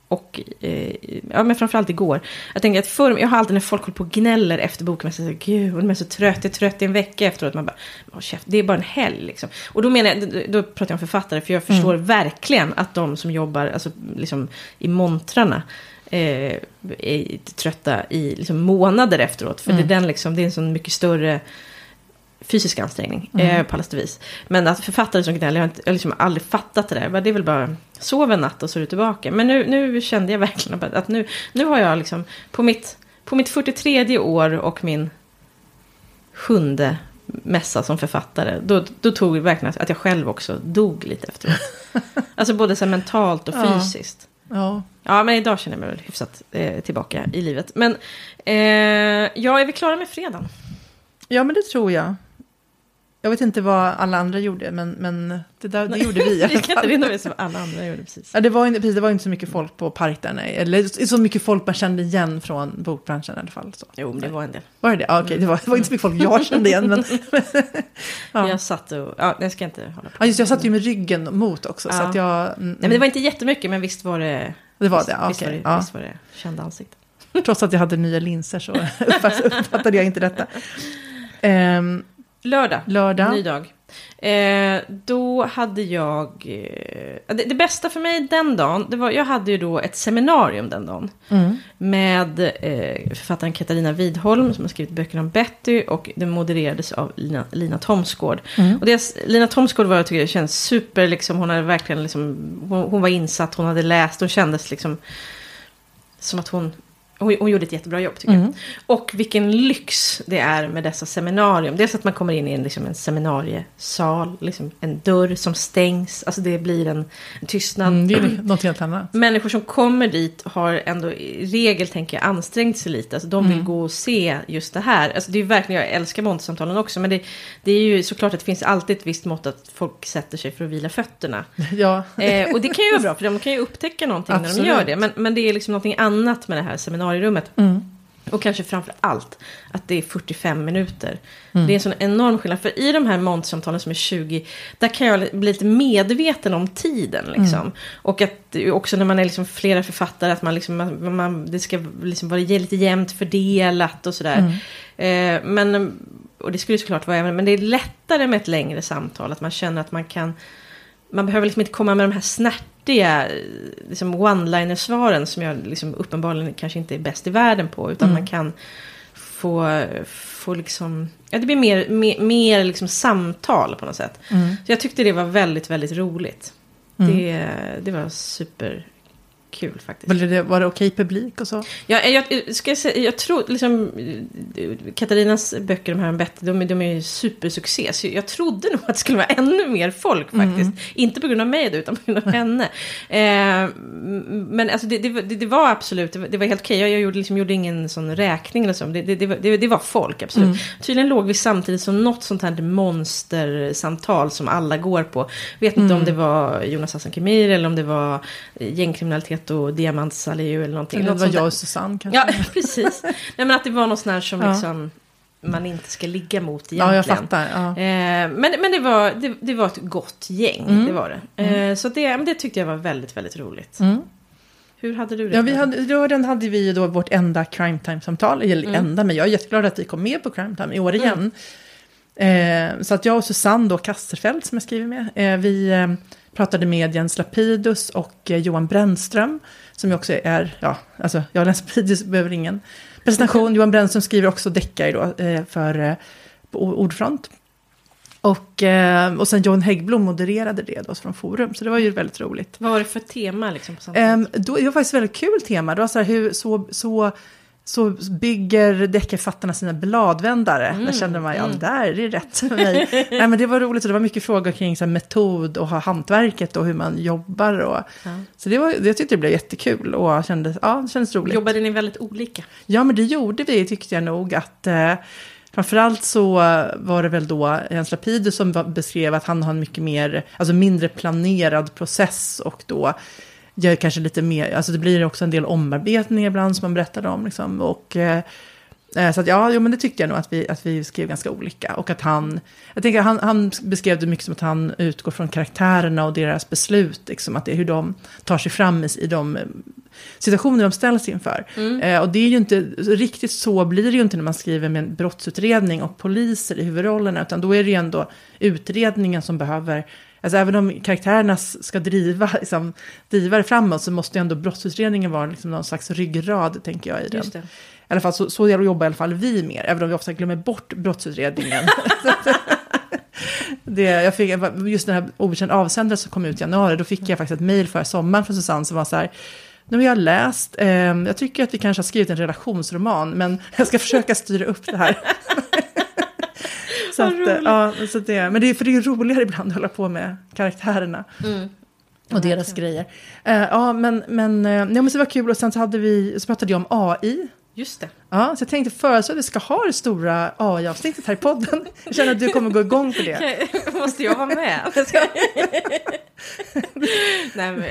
Och eh, ja, men framförallt igår. Jag tänker att förr, jag har alltid när folk håller på och gnäller efter boken. Man säger gud, de är så trött, jag är trött i en vecka efteråt. Man bara, "Håll käft, det är bara en helg liksom. Och då menar jag, då- pratar jag om författare. För jag förstår verkligen att de som jobbar alltså, liksom, i montrarna. Eh, är trötta i liksom, månader efteråt. För det, är den, liksom, det är en sån mycket större fysisk ansträngning eh, på alla sätt och vis. Men att författare som gnäller, jag har, inte, jag har liksom aldrig fattat det där. Det är väl bara, sov en natt och så är du tillbaka. Men nu, nu kände jag verkligen att- nu, nu har jag liksom, på mitt, på mitt 43 år och min sjunde mässa som författare, då, då tog det verkligen att jag själv också dog lite efteråt. alltså både så mentalt och Ja. fysiskt. Ja. Ja, men idag känner jag mig väl hyfsat eh, tillbaka i livet. Men eh, ja, är vi klara med fredagen? ja, men det tror jag. Jag vet inte vad alla andra gjorde, men, men det, där, det gjorde vi i alla kan inte fall. vinna med som alla andra gjorde precis. Ja, det, var inte, precis, det var inte så mycket folk på park där, nej. Eller så mycket folk man kände igen från bokbranschen i alla fall. Så. Jo, men det var en del. Var det det? Ja, okej, det, var, det var inte så mycket folk jag kände igen. Men, Ja. Jag satt och... Ja, jag ska inte hålla på. ja, just, jag satt ju med ryggen mot också. Så Ja. att jag, mm, Nej, men det var inte jättemycket, men visst var det... det var det. Ja, visst, okej, var det, visst var det kända ansikten. Trots att jag hade nya linser så uppfattade jag inte detta. Ehm, Lördag, lördag. ny dag. Eh, då hade jag... Eh, det, det bästa för mig den dagen, det var, jag hade ju då ett seminarium den dagen. Mm. Med eh, författaren Katarina Widholm som har skrivit böckerna om Betty och det modererades av Lina, Lina Thomsgård. Mm. Och det, Lina Thomsgård var jag tycker känns super, liksom, hon hade verkligen liksom, hon, hon var insatt, hon hade läst, hon kändes liksom som att hon, hon, hon gjorde ett jättebra jobb tycker jag. Mm. Och vilken lyx det är med dessa seminarium. Dels att man kommer in i en, liksom, en seminariesal, liksom, en dörr som stängs, alltså det blir en, tystnad. Mm, det är något helt annat. Människor som kommer dit har ändå i regel, tänker jag, ansträngt sig lite. Alltså de vill gå och se just det här. Alltså det är verkligen, jag älskar montersamtalen också. Men det, det är ju såklart att det finns alltid ett visst mått att folk sätter sig för att vila fötterna. Ja, Eh, och det kan ju vara bra, för de kan ju upptäcka någonting när de Absolut. gör det. Men, men det är liksom någonting annat med det här seminarierummet. Mm. Och kanske framför allt att det är 45 minuter. Mm. Det är en sån enorm skillnad. För i de här montersamtalen som är 20, där kan jag bli lite medveten om tiden. Liksom. Mm. Och att också när man är liksom flera författare, att man liksom, man, man, det ska liksom vara lite jämnt fördelat och sådär. Mm. Eh, men, och det skulle såklart vara även, men det är lättare med ett längre samtal. Att man känner att man kan man behöver liksom inte komma med de här snärtiga liksom one-liner-svaren som jag liksom uppenbarligen kanske inte är bäst i världen på. Utan Mm. man kan få, få liksom, ja det blir mer, mer, mer liksom samtal på något sätt. Mm. Så jag tyckte det var väldigt, väldigt roligt. Mm. Det, det var superkul faktiskt. Var det, var det okej publik och så? Ja, jag, ska jag, säga, jag tror liksom Katarinas böcker, de här om Betty, de, är- de är ju supersuccé. Så jag trodde nog att det skulle vara ännu mer folk faktiskt. Inte på grund av mig då, utan på grund av henne. Eh, men alltså det, det, var- det, var absolut, det var, det var helt okej. Jag, jag gjorde, liksom, gjorde ingen sån räkning eller så. Det, var- folk, absolut. Tydligen låg vi samtidigt som något sånt här monstersamtal som alla går på. Vet inte om det var Jonas Hassan Khemir eller om det var gängkriminalitet och diamantsaliu eller någonting. Eller Något var jag och Susanne kanske? Ja, precis. Nej, men att det var något sånt här som Ja. liksom man inte ska ligga mot egentligen. ja, jag fattar. Ja. Eh, men men det, var, det, det var ett gott gäng, det var det. Eh, så det, det tyckte jag var väldigt, väldigt roligt. Mm. Hur hade du det? Ja, vi hade, lördagen hade vi då vårt enda crime time-samtal. Eller Mm. enda, men jag är jätteglad att vi kom med på crime time i år igen. Eh, så att jag och Susanne då, Kasserfeld som jag skriver med, eh, vi pratade med Jens Lapidus och eh, Johan Brännström. Som ju också är, ja, alltså jag Jens Lapidus behöver ingen presentation. Johan Brännström skriver också deckare då eh, för eh, Ordfront. Och, och sen John Häggblom modererade det då från Forum, så det var ju väldigt roligt. Vad var det för tema liksom? På um, då, det var faktiskt väldigt kul tema. Det var så här, hur, så, så, så bygger deckarförfattarna sina bladvändare. Mm, Där kände man, ja, mm. där är det rätt för mig. Nej, men det var roligt, och det var mycket frågor kring så här, metod och hantverket och hur man jobbar. Och, ja. Så det var, jag tyckte det blev jättekul och kändes, ja, det kändes roligt. Jobbade ni väldigt olika? Ja, men det gjorde vi, tyckte jag nog. att... Eh, Framförallt så var det väl då Jens Lapidus som beskrev att han har en mycket mer, alltså mindre planerad process och då gör kanske lite mer, alltså det blir också en del omarbetningar ibland som man berättade om liksom. Och, eh, så att ja, jo, men det tyckte jag nog att vi, att vi skrev ganska olika. Och att han, jag tänker han, han beskrev det mycket som att han utgår från karaktärerna och deras beslut, liksom, att det är hur de tar sig fram i, i de situationer de ställs inför. Mm. Eh, och det är ju inte, riktigt så blir det ju inte när man skriver med en brottsutredning och poliser i huvudrollerna, utan då är det ju ändå utredningen som behöver Alltså även om karaktärerna ska driva, liksom, driva det framåt så måste ju ändå brottsutredningen vara liksom någon slags ryggrad, tänker jag, i den. I alla fall så, så jobbar i alla fall vi mer, även om vi ofta glömmer bort brottsutredningen. det, jag fick, just den här obekänd avsändare som kom ut i januari, då fick jag faktiskt ett mejl förra sommaren från Susanne som var så här, nu har jag läst, eh, jag tycker att vi kanske har skrivit en relationsroman, men jag ska försöka styra upp det här. Så att, ja, så det, men det är, för det är roligare ibland att hålla på med karaktärerna. Mm. Och deras grejer. Uh, ja, men, men, uh, ja, men så var kul. Och sen så, hade vi, så pratade jag om AI. Just det. Ja, så jag tänkte föreslå att vi ska ha det stora AI-avsnittet här i podden. Jag känner att du kommer gå igång på det. Måste jag vara med? Nej, men...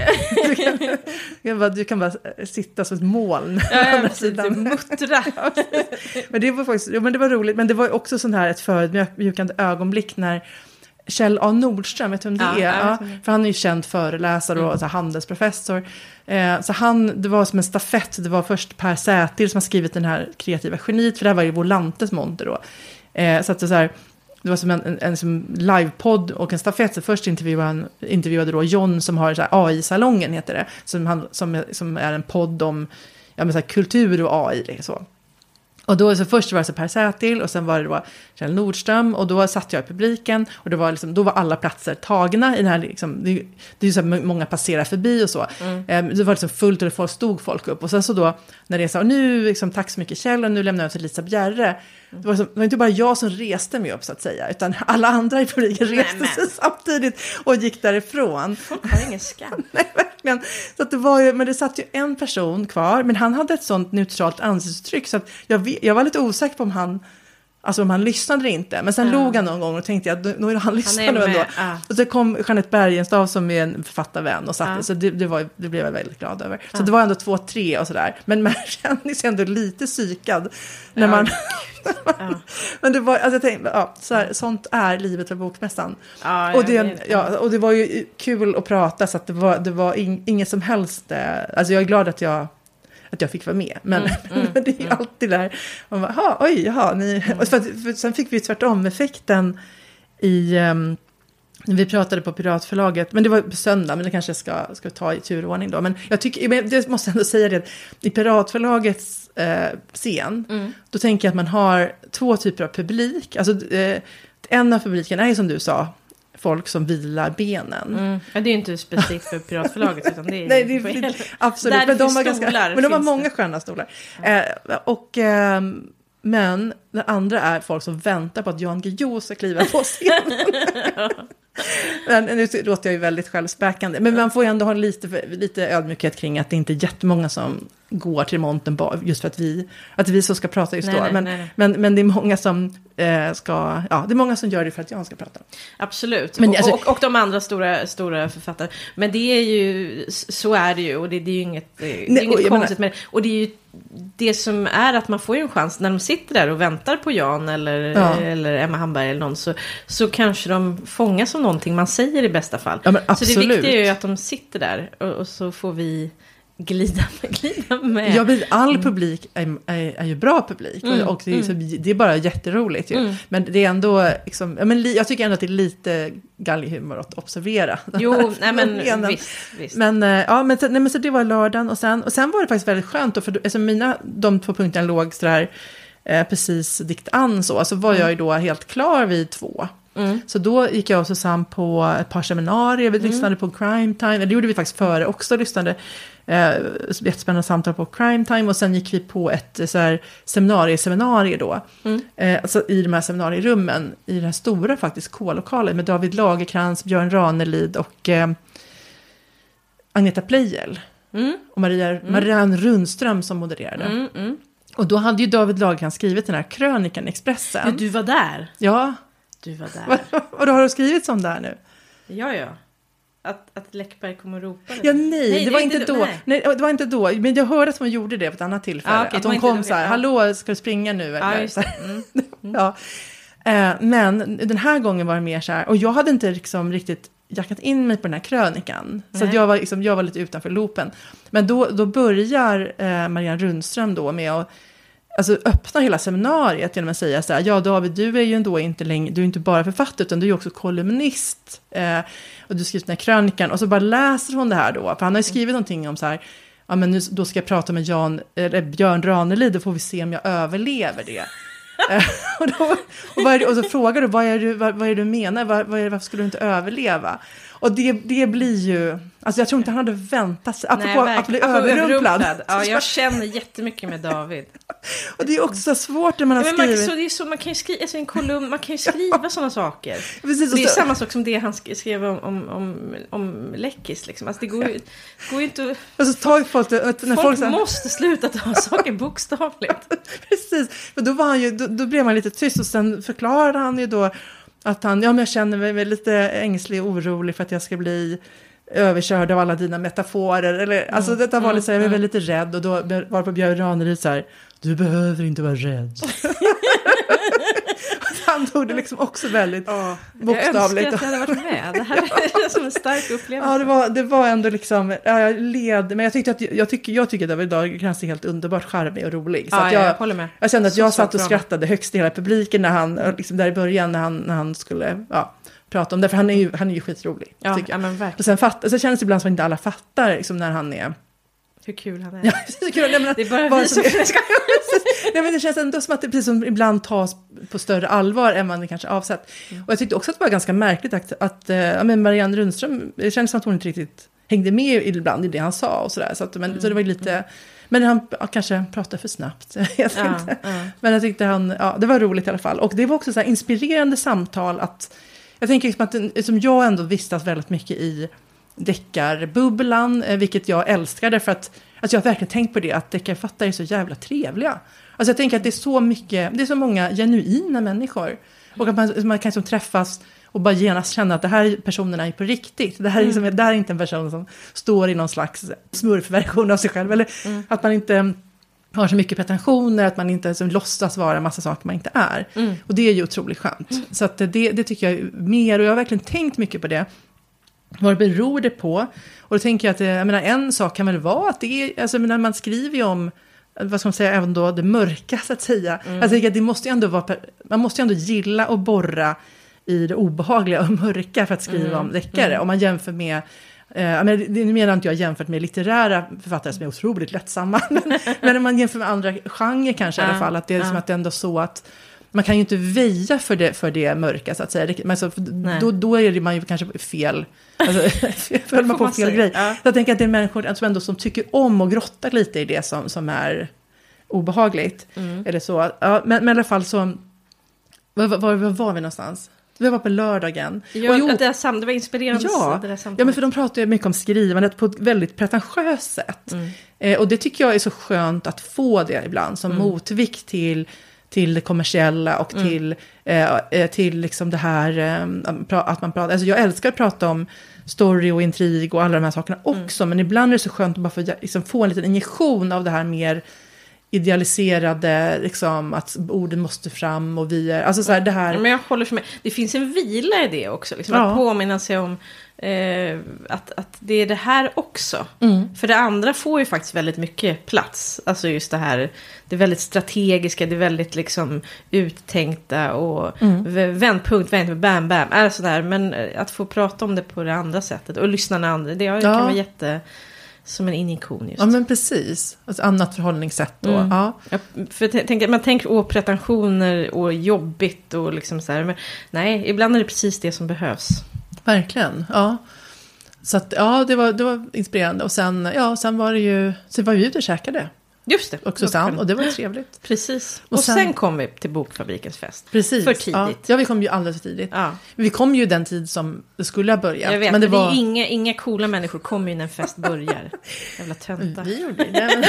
du, kan, du, kan bara, du kan bara sitta som ett moln. Ja, ja precis. Muttra. men, det var faktiskt, ja, men det var roligt. Men det var också sån här ett förödmjukande ögonblick när Kjell A. Nordström, vet du vem det ja, är? Ja, för han är ju känd föreläsare och mm. så handelsprofessor. Eh, så han, det var som en stafett, det var först Per Sätil som har skrivit den här kreativa geniet, för det här var ju Volantes monter då. Eh, så att det, så här, det var som en, en, en som livepodd och en stafett. Så först intervjuade, han, intervjuade då John som har AI-salongen, heter det. Som, han, som, som är en podd om ja, men så här, kultur och AI. Liksom. Och då så först var det så Per Sätil och sen var det då Kjell Nordström och då satt jag i publiken och det var liksom, då var alla platser tagna i den här, liksom, det, det är ju så här många passerar förbi och så. Mm. Eh, det var liksom fullt och det stod folk upp och sen så då när det sa nu liksom, tack så mycket Kjell och nu lämnar jag till Lisa Bjerre. Det var, som, det var, inte bara jag som reste mig upp så att säga, utan alla andra i publiken reste Nej, sig samtidigt och gick därifrån. Folk har ingen skam. Nej, verkligen. Så att det var ju, men det satt ju en person kvar, men han hade ett sånt neutralt ansiktsuttryck så att jag, jag var lite osäker på om han Alltså om han lyssnade inte. Men sen ja. log han någon gång och tänkte att nu är han lyssnade ändå. Ja. Och så kom Jeanette Bergenstav som är en författarvän och satt, ja. så det, det, var, det blev jag väldigt glad över. Så det var ändå två, tre och sådär. Men man kände sig ändå lite psykad. När man... men det var, alltså jag tänkte, ja, så här, sånt är livet av bokmässan. och, det, ja, och det var ju kul att prata så att det var, det var in, inget som helst, eh, alltså jag är glad att jag att jag fick vara med. Men, mm, mm, men det är mm. alltid där, man bara, oj, jaha, ni... Mm. Och för, för, sen fick vi tvärtom effekten i... Um, vi pratade på Piratförlaget, men det var på söndag, men det kanske jag ska, ska ta i turordning då. Men jag tycker, men det måste ändå säga det, i Piratförlagets eh, scen, mm. då tänker jag att man har två typer av publik. Alltså, eh, en av publiken är som du sa, folk som vilar benen. Mm. Ja, det är inte specifikt för Piratförlaget. utan det är Nej, det är, absolut. men de, har ganska, men de har många sköna stolar. Eh, och, eh, men den andra är folk som väntar på att Jan Guillou ska kliva på scenen. Men nu låter jag ju väldigt självspäkande. Men man får ju ändå ha lite, lite ödmjukhet kring att det inte är jättemånga som går till monten just för att vi, att vi så ska prata just nej, då. Nej, men, nej, men, men det är många som eh, ska, ja, det är många som gör det för att jag ska prata. Absolut, men, och, alltså, och, och, de andra stora, stora författare. Men det är ju, så är det ju, och det, det är ju inget, det är inget konstigt med det. Och det är ju det som är att man får ju en chans när de sitter där och väntar på Jan eller, ja. eller Emma Hamberg eller någon så, så kanske de fångas av någonting man säger i bästa fall. Ja, så det viktiga är ju att de sitter där och, och så får vi glida. Glida med. Ja, all mm. publik är, är, är ju bra publik. Mm, och det är, mm. så, det är bara jätteroligt ju. Mm. Men det är ändå, liksom, men, jag tycker ändå att det är lite galghumor att observera. Jo, nej men visst, visst. Men, eh, ja, men, nej, men så det var lördagen och sen, och sen var det faktiskt väldigt skönt. Då, för alltså, mina, de två punkterna låg sådär, eh, precis dikt an så. Så var jag ju då helt klar vid två. Mm. Så då gick jag och Susanne på ett par seminarier, vi mm. lyssnade på Crime Time, det gjorde vi faktiskt före också, lyssnade eh, jättespännande samtal på Crime Time och sen gick vi på ett så här, seminarieseminarier då. Mm. Eh, alltså i de här seminarierummen, i den här stora faktiskt K-lokalen med David Lagerkrans, Björn Ranelid och eh, Agneta Pleijel. Mm. Och Maria, mm. Marianne Rundström som modererade. Mm, mm. Och då hade ju David Lagercrantz skrivit den här krönikan i Expressen. Ja, du var där. Ja. Du var där. och då har du skrivit sån där nu? Ja, ja. Att, att Läckberg kom och ropade? Ja, nej, nej det, var inte då. Nej. nej. det var inte då. Men jag hörde att hon gjorde det på ett annat tillfälle. Ah, okay, att hon kom så här, ja. hallå, ska du springa nu? Det. Mm. ja. Eh, men den här gången var det mer så här, och jag hade inte liksom riktigt jackat in mig på den här krönikan. Så jag, var, liksom, jag var lite utanför loopen. Men då, då börjar eh, Marianne Rundström då med att alltså, öppna hela seminariet genom att säga så här, ja David, du är ju ändå inte längre, du är inte bara författare, utan du är också kolumnist. Eh, och du skrivit den här krönikan, och så bara läser hon det här då, för han har ju skrivit mm. någonting om så här, ja men nu, då ska jag prata med Jan, eller Björn Ranelid, då får vi se om jag överlever det. Eh, och, då, och, det, och, så frågar du, vad är det, vad, vad är du menar, vad, vad det, varför skulle du inte överleva? Och det, det blir ju, alltså jag tror inte han hade väntat sig, apropå Nej, att bli överrumplad. Ja, jag känner jättemycket med David. och det är också svårt när man har ja, skrivit. Man, så det är så, man kan ju skriva, alltså en kolumn, man kan ju skriva sådana saker. Precis, det är så... samma sak som det han skrev om, om, om, om Läckis. Liksom. Alltså det går ju, går ju inte alltså, tar folk, när folk, folk så... måste sluta ta saker bokstavligt. Precis, för då, var han ju, då, då blev man lite tyst och sen förklarade han ju då att han, ja men jag känner mig lite ängslig och orolig för att jag ska bli överkörd av alla dina metaforer. Eller, mm. Alltså detta var lite så här, jag var mm. lite rädd och då var på Björn Ranelid så här, du behöver inte vara rädd. han tog det liksom också väldigt oh, bokstavligt. Jag önskar att jag hade varit med. Det här är som en stark upplevelse. Ja, det var, det var ändå liksom, ja, jag led, men jag tyckte att, jag tycker, jag tycker att David Dahlgren är helt underbart charmig och rolig. Så ja, jag, jag håller med. Jag kände att jag satt och skrattade högst i hela publiken när han, liksom där i början när han, när han skulle, ja prata om det, för han är ju, han är ju skitrolig. Ja, ja men verkligen. Och sen fatt, så känns det ibland som att inte alla fattar liksom, när han är hur kul han är. Ja, det, är kul. Nej, men, det är bara bara vi som... Nej, men det känns ändå som att det precis som ibland tas på större allvar än man kanske avsett. Mm. Och jag tyckte också att det var ganska märkligt att, att äh, men Marianne Rundström, det kändes som att hon inte riktigt hängde med ibland i det han sa och sådär. Så, att, men, mm. så det var lite, mm. men han ja, kanske pratade för snabbt. jag ja, ja. Men jag tyckte han, ja, det var roligt i alla fall. Och det var också så här inspirerande samtal att, jag tänker liksom att som jag ändå vistas väldigt mycket i deckarbubblan, eh, vilket jag älskar därför att alltså jag har verkligen tänkt på det, att deckarförfattare är så jävla trevliga. Alltså jag tänker att det är så mycket, det är så många genuina människor. Och att man, man kan liksom träffas och bara genast känna att det här personerna är på riktigt. Det här är, liksom, mm. det här är inte en person som står i någon slags smurfversion av sig själv. Eller mm. att man inte har så mycket pretensioner, att man inte liksom låtsas vara en massa saker man inte är. Mm. Och det är ju otroligt skönt. Mm. Så att det, det tycker jag är mer, och jag har verkligen tänkt mycket på det. Vad beror det på? Och då tänker jag att jag menar, en sak kan väl vara att det är, alltså när man skriver ju om, vad ska man säga, även då det mörka så att säga. Mm. Jag tänker att det måste ju ändå vara, man måste ju ändå gilla att borra i det obehagliga och mörka för att skriva mm. om deckare. Mm. Om man jämför med Eh, men nu menar inte jag jämfört med litterära författare som är otroligt lättsamma. men, men om man jämför med andra genrer kanske i alla fall. Att det är som att det ändå så att man kan ju inte väja för det, för det mörka så att säga. Men så, då, då är det man ju kanske fel. Alltså, föll man på fel grej. Ja. Jag tänker att det är människor alltså, ändå som tycker om och grottar lite i det som, som är obehagligt. Mm. Eller så. Ja, men, men i alla fall så, var, var, var var vi någonstans? Vi var på lördagen. Ja, och jo, det, sam, det var inspirerande. Ja, det ja, men för de pratar ju mycket om skrivandet på ett väldigt pretentiöst sätt. Mm. Eh, och det tycker jag är så skönt att få det ibland som mm. motvikt till till det kommersiella och mm. till, eh, eh, till liksom det här eh, att man pratar, alltså jag älskar att prata om story och intrig och alla de här sakerna mm. också, mm. men ibland är det så skönt att bara få, liksom, få en liten injektion av det här mer idealiserade, liksom, att orden måste fram och vi är, alltså så här, det här. Men jag håller med, det finns en vila i det också, liksom, ja. att påminna sig om eh, att, att det är det här också. Mm. För det andra får ju faktiskt väldigt mycket plats. Alltså just det här, det är väldigt strategiska, det är väldigt liksom uttänkta och mm. vändpunkt, vändpunkt, bam, bam. Är sådär. Men att få prata om det på det andra sättet och lyssna när andra, det kan ja. vara jätte som en injektion just. Ja, men precis. Ett annat förhållningssätt då. Mm. Ja. Ja, för tänker, man tänker åh, pretensioner och jobbigt och liksom så här. Men nej, ibland är det precis det som behövs. Verkligen, ja. Så att, ja, det var, det var inspirerande. Och sen, ja, sen var det ju, så var vi ute och käkade. Just det. Och Susanne, och det var trevligt. Precis. Och, Och sen, sen- kom vi till Bokfabrikens fest. Precis. För tidigt. Ja, ja vi kom ju alldeles för tidigt. Ja, Vi kom ju den tid som det skulle ha börjat. jag vet. men det det var... är inga, inga coola människor kommer ju när en fest börjar. Jävla töntar. Vi gjorde det.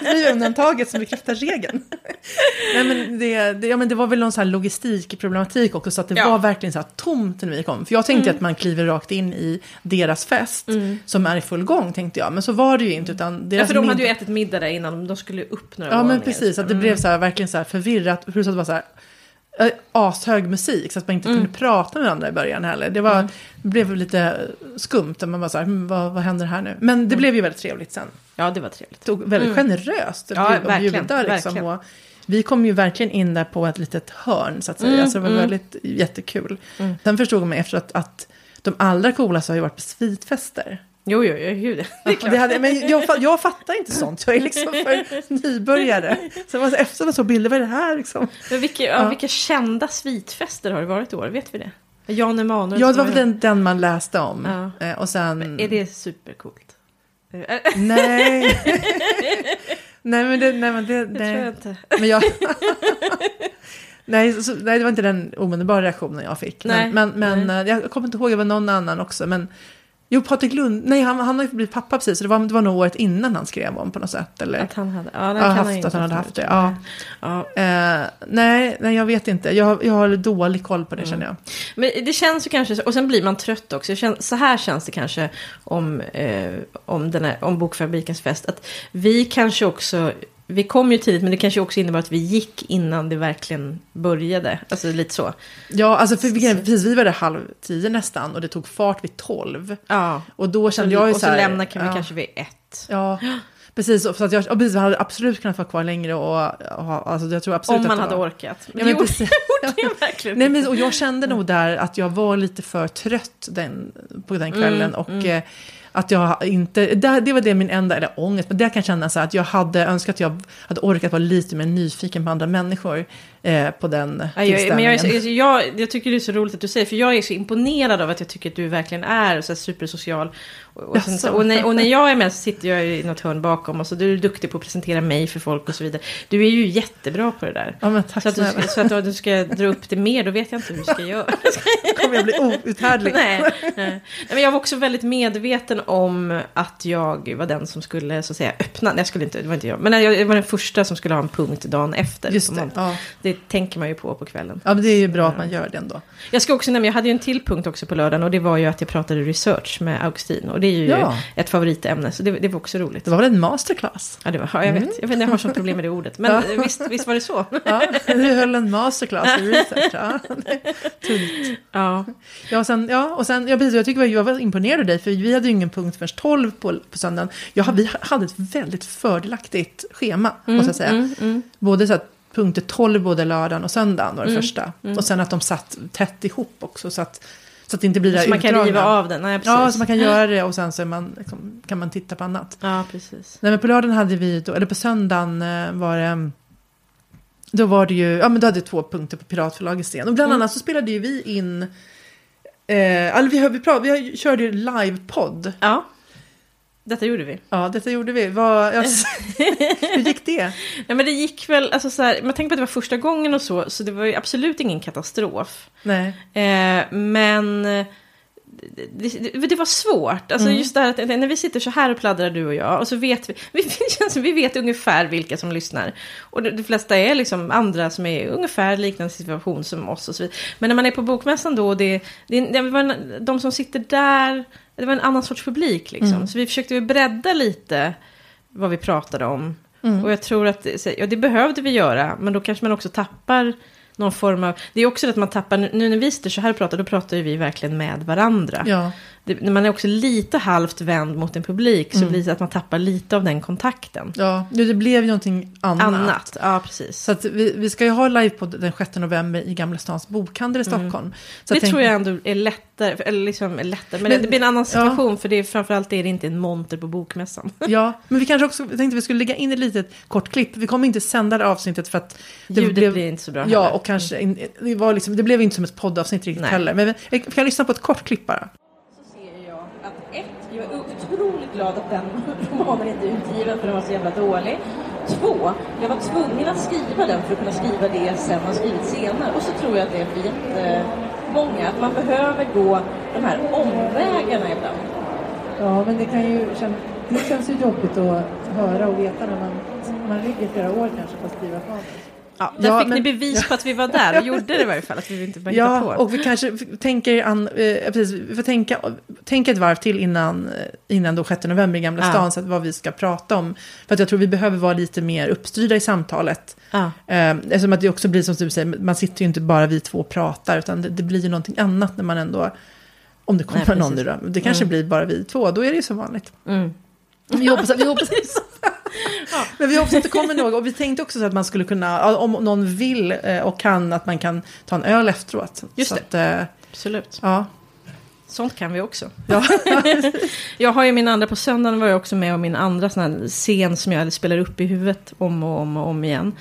Vi är undantaget som bekräftar regeln. Nej, men det, det, ja, men det var väl någon sån här logistikproblematik också, så att det Ja. var verkligen så här tomt när vi kom. För jag tänkte att man kliver rakt in i deras fest, som är i full gång, tänkte jag. Men så var det ju inte, utan Ja, deras för de hade ju ätit middag där innan, de skulle upp några Ja, men precis. Att det blev så här, verkligen så här förvirrat. Plus att det var så här eh, ashög musik, så att man inte kunde prata med varandra i början heller. Det, var, det blev lite skumt, man var så här, hm, vad, vad händer här nu? Men det blev ju väldigt trevligt sen. Ja, det var trevligt. tog väldigt generöst Ja, verkligen, bjuda. Liksom, verkligen. och vi kom ju verkligen in där på ett litet hörn så att säga. Mm, så det var mm. väldigt jättekul. Sen förstod man efter att, att de allra coolaste har ju varit på svitfester. Jo, jo, jo, gud. Det Och klart. det hade, men jag, jag fattar inte sånt, jag är liksom för nybörjare. Så var så, efter man såg bilder, vad är det här liksom? Men vilka, ja. Vilka kända svitfester har det varit i år? Vet vi det? Jan Emanuel. Ja, det var väl den, den man läste om. Ja. Eh, Och sen... Är det supercoolt? Nej. nej, men det... Nej, men det, Det tror jag nej. inte. Men jag... nej, så, nej, det var inte den omedelbara reaktionen jag fick. Nej, men men, men eh, jag kommer inte ihåg, det var någon annan också. Men, jo, Patrik Lund, nej han, han har ju blivit pappa precis. Så det var, det var nog året innan han skrev om på något sätt. Eller Att han hade, ja, ja, kan haft, inte att han hade haft det. Ja. Ja. Eh, nej, nej, jag vet inte. Jag, jag har dålig koll på det känner jag. Men det känns ju kanske, och sen blir man trött också. Känner, så här känns det kanske om, eh, om, den här, om Bokfabrikens fest. Att vi kanske också, vi kom ju tidigt men det kanske också innebar att vi gick innan det verkligen började. Alltså lite så. Ja, alltså för vi, precis, vi var där halv tio nästan och det tog fart vid tolv. Ja. Och då kände jag ju och så så här... lämnar kan vi ja. kanske vid ett. Ja, precis. Och, för att jag, och precis, hade absolut kunnat vara kvar längre och ha, alltså jag tror absolut Om man hade var, orkat. Ja, Men men det gjorde jag verkligen Nej, men, och jag kände nog där att jag var lite för trött den, på den kvällen. Mm, och eh, att jag inte, det, det var det min enda, eller ångest, men det kan jag känna så att jag hade önskat att jag hade orkat vara lite mer nyfiken på andra människor eh, på den Ja, jag, men jag, är jag, jag tycker det är så roligt att du säger, för jag är så imponerad av att jag tycker att du verkligen är så supersocial. Och, och, sen, och, när, och när jag är med så sitter jag i något hörn bakom och så du är duktig på att presentera mig för folk och så vidare. Du är ju jättebra på det där. Ja, tack Så att, du, ska- så att du ska dra upp det mer, då vet jag inte hur du ska göra. kommer jag bli outhärdlig. Nej, nej. Men jag var också väldigt medveten om att jag var den som skulle så att säga öppna. Nej, jag skulle inte, det var inte jag. Men jag, jag var den första som skulle ha en punkt dagen efter. Just på det. Det tänker man ju på på kvällen. ja, men det är ju bra att man gör det ändå. Jag ska också nämna, jag hade ju en till punkt också på lördagen och det var ju att jag pratade research med Augustin. Och det är ju Ja. ett favoritämne, så det, det var också roligt. Det var väl en masterclass? Ja, det var, ja, jag vet, jag vet jag har sånt problem med det ordet. Men Mm. Ja. visst, visst var det så. Ja, du höll en masterclass i research. Ja. Tungt. Ja, Ja, och sen, ja, och sen, ja, precis, jag tycker jag var imponerad av dig, för vi hade ju ingen punkt förrän 12 på, på söndagen. Jag, vi hade ett väldigt fördelaktigt schema, måste jag säga. mm, mm. Både så att punkter 12 både lördagen och söndagen var det Mm, första. Och sen att de satt tätt ihop också, så att, så att det inte blir det Så man kan utdragna. riva av den. Nej, precis. Ja, så man kan göra det och sen så man, liksom, kan man titta på annat. Ja, precis. Nej, men på lördagen hade vi, då, eller på söndagen eh, var det, då var det ju, ja men då hade två punkter på Piratförlagets scen. Och bland Mm. annat så spelade ju vi in, eh, alltså vi, hör- vi, vi körde ju livepodd. Ja, detta gjorde vi. Ja, detta gjorde vi. Vad, ja, hur gick det? Ja, men det gick väl, alltså så här, man tänker på att det var första gången och så, så det var ju absolut ingen katastrof. Nej. Eh, men det, det, var svårt. Alltså Mm. just det här att när vi sitter så här och pladdrar du och jag och så vet vi, vi, känns vi vet ungefär vilka som lyssnar. Och de, de flesta är liksom andra som är ungefär liknande situation som oss och så vidare. Men när man är på bokmässan då, det, det, det var en, de som sitter där, det var en annan sorts publik liksom. Mm. Så vi försökte bredda lite vad vi pratade om. Mm. Och jag tror att ja, det behövde vi göra, men då kanske man också tappar någon form av... Det är också det att man tappar, nu när vi sitter så här och pratar, då pratar ju vi verkligen med varandra. Ja, det, när man är också lite halvt vänd mot en publik så Mm. blir det att man tappar lite av den kontakten. ja, det blev ju någonting annat. Annat, ja precis. Så vi, vi ska ju ha livepodd den 6 november i Gamla Stans bokhandel i Stockholm. Så det tänk- tror jag ändå är lätt lättare, eller liksom lättare, men, men det blir en annan situation ja. för det är framförallt är det inte en monter på bokmässan. Ja, men vi kanske också tänkte vi skulle lägga in ett litet kort klipp. Vi kommer inte sända det avsnittet för att det Ljudet blev, blir inte så bra Ja, heller. och kanske, mm. det, var liksom, det blev inte som ett poddavsnitt riktigt Nej. heller. Men vi, vi kan lyssna på ett kort klipp bara. Så ser jag att ett, jag är otroligt glad att den romanen inte är utgiven för den var så jävla dålig. Två, jag var tvungen att skriva den för att kunna skriva det jag sen har skrivit senare. Och så tror jag att det är för jättemånga, att man behöver gå de här omvägarna ibland. Ja, men det kan ju det känns ju jobbigt att höra och veta när man, man ligger flera år kanske på att skriva manus. Ja, där ja, fick men, ni bevis på att vi var där och gjorde det i varje fall, att vi inte bara Ja, på. och vi kanske tänker, an, eh, precis, vi får tänka, tänka ett varv till innan, eh, innan då 6 november i Gamla ja. stan, så att vad vi ska prata om. För att jag tror vi behöver vara lite mer uppstyrda i samtalet. Ja. Eh, eftersom att det också blir som du säger, man sitter ju inte bara vi två och pratar, utan det, det blir ju någonting annat när man ändå, om det kommer Nej, någon nu då, det kanske mm. blir bara vi två, då är det ju som vanligt. Mm. Vi hoppas, vi hoppas, ja. Men vi hoppas att det kommer något. Och vi tänkte också så att man skulle kunna, om någon vill eh, och kan, att man kan ta en öl efteråt. Just så det. Att, eh, Absolut. Ja. Sånt kan vi också. Ja. jag har ju min andra, på söndagen var jag också med om min andra sån här scen som jag spelar upp i huvudet om och om och om igen.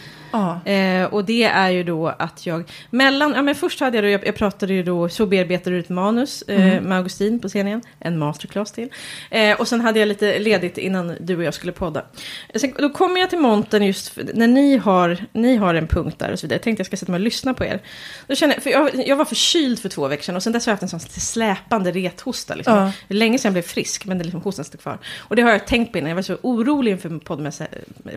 Eh, och det är ju då att jag, mellan, ja men först hade jag då, jag, jag pratade ju då, så bearbetade du ett manus eh, mm. med Augustin på scenen, en masterclass till. Eh, och sen hade jag lite ledigt innan du och jag skulle podda. Sen, då kommer jag till montern just för, när ni har, ni har en punkt där och så vidare. Jag tänkte jag ska sätta mig och lyssna på er. Då känner jag, för jag, jag var förkyld för två veckor sedan och sen dess har jag haft en sån släpande rethosta. Liksom. Ja. Det är länge sedan jag blev frisk, men det liksom hostan står kvar. Och det har jag tänkt på innan, jag var så orolig inför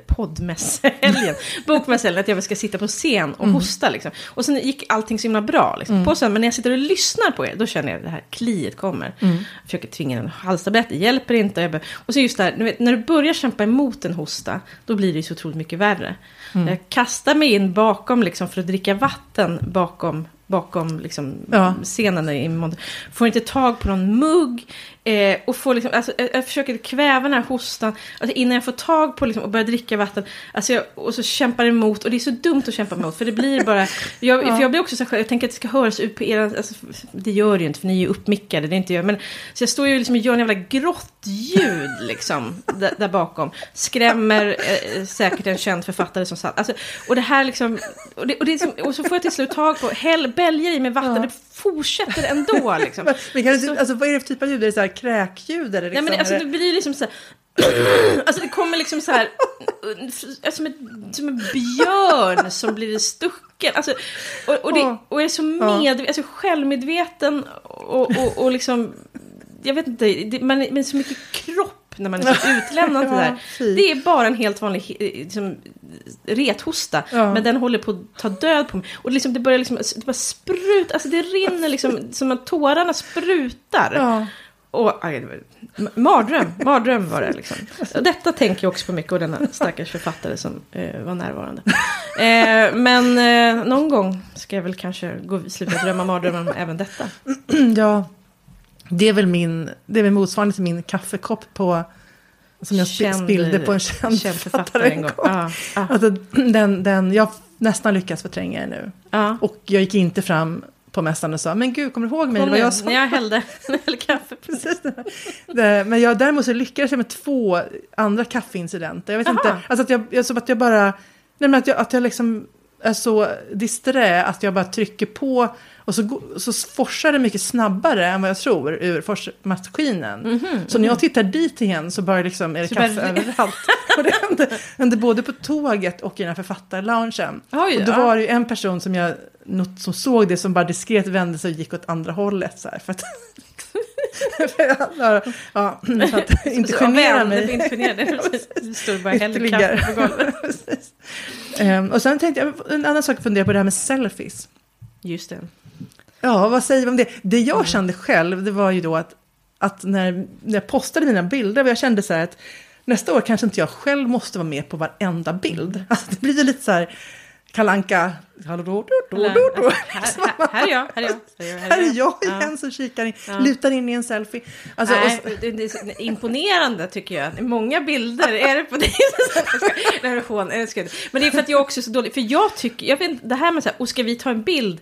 poddmässhelgen, bokmässan ställen att jag ska sitta på scen och mm. hosta. Liksom. Och sen gick allting så himla bra. Liksom. Mm. På sen, men när jag sitter och lyssnar på er, då känner jag att det här kliet kommer. Mm. Jag försöker tvinga en halstablett, det hjälper inte. Och så just där, vet, när du börjar kämpa emot en hosta, då blir det så otroligt mycket värre. Mm. Jag kastar mig in bakom liksom, för att dricka vatten bakom bakom liksom, ja. scenen i Får inte tag på någon mugg. Eh, och får liksom, alltså, jag, jag, försöker kväva den här hostan. Alltså, innan jag får tag på liksom, och börjar dricka vatten. Alltså, jag, och så kämpar emot. Och det är så dumt att kämpa emot. För det blir bara... Jag, ja. för jag blir också så här, jag tänker att det ska höras ut på era... Alltså, det gör det ju inte för ni är ju uppmickade. Det är inte jag. Men, så jag står ju liksom och gör en jävla grottljud liksom. där, där, bakom. Skrämmer eh, säkert en känd författare som satt. Alltså, och det här liksom... Och, det, och, det och så får jag till slut tag på... Hell, bälgar i med vatten. Ja. Fortsätter ändå liksom. men, kan du, alltså, vad är det för typ av ljud? Är det så här kräkljud? Eller liksom, Nej men alltså, det blir liksom så här... alltså det kommer liksom så här, som, ett, som en björn som blir stucken. Alltså, och, och, det, och är så med, alltså självmedveten och, och, och liksom, jag vet inte, det, man, är så mycket kropp när man är så utlämnad till det där. Det är bara en helt vanlig liksom, rethosta. Men den håller på att ta död på mig. Och liksom, det börjar liksom, det bara sprut, alltså det rinner liksom som att tårarna sprutar. Och, aj, mardröm, mardröm var det liksom. Och detta tänker jag också på mycket och denna stackars författare som eh, var närvarande. Eh, men eh, någon gång ska jag väl kanske gå, sluta drömma mardrömmar om även detta. Ja, det är väl min, det är väl motsvarande till min kaffekopp på som jag känd, spillde på en känd, känd författare en gång. Ah, ah. Alltså, den, den, jag har nästan lyckats förtränga det nu. Ah. Och jag gick inte fram på mässan och sa, men gud, kommer du ihåg mig? Kom det jag sa. Jag hällde, hällde kaffe. Precis. Det, men jag, däremot så lyckades jag med två andra kaffeincidenter. Jag vet Aha. inte, alltså att jag, jag, som att jag bara, nej men att jag, att jag liksom är så disträ att jag bara trycker på och så, så forsar det mycket snabbare än vad jag tror ur forsmaskinen. Mm -hmm, så när jag tittar dit igen så bara liksom är det så kaffe bara... överallt. och det hände, hände, både på tåget och i den här författarloungen. Oj, och då ja. var det ju en person som, jag, något, som såg det som bara diskret vände sig och gick åt andra hållet. Så här, för att, ja, ja, för att inte genera mig. Inte genera dig. Du står bara häller kaffe på golvet. um, och sen tänkte jag, en annan sak att fundera på det här med selfies. Just det. Ja, vad säger vi om det? Det jag mm. kände själv, det var ju då att, att när, när jag postade mina bilder, jag kände så här att nästa år kanske inte jag själv måste vara med på varenda bild. Alltså, det blir ju lite så här, kalanka Hallå, då, då, då, då, då. Här, här, är jag, här är jag. Här är jag, igen som kikar in, lutar in i en selfie. Alltså, Nej, imponerande tycker jag. Många bilder är det på dig. Men det är för att jag också är så dålig. För jag tycker, jag vet det här med så här, och ska vi ta en bild?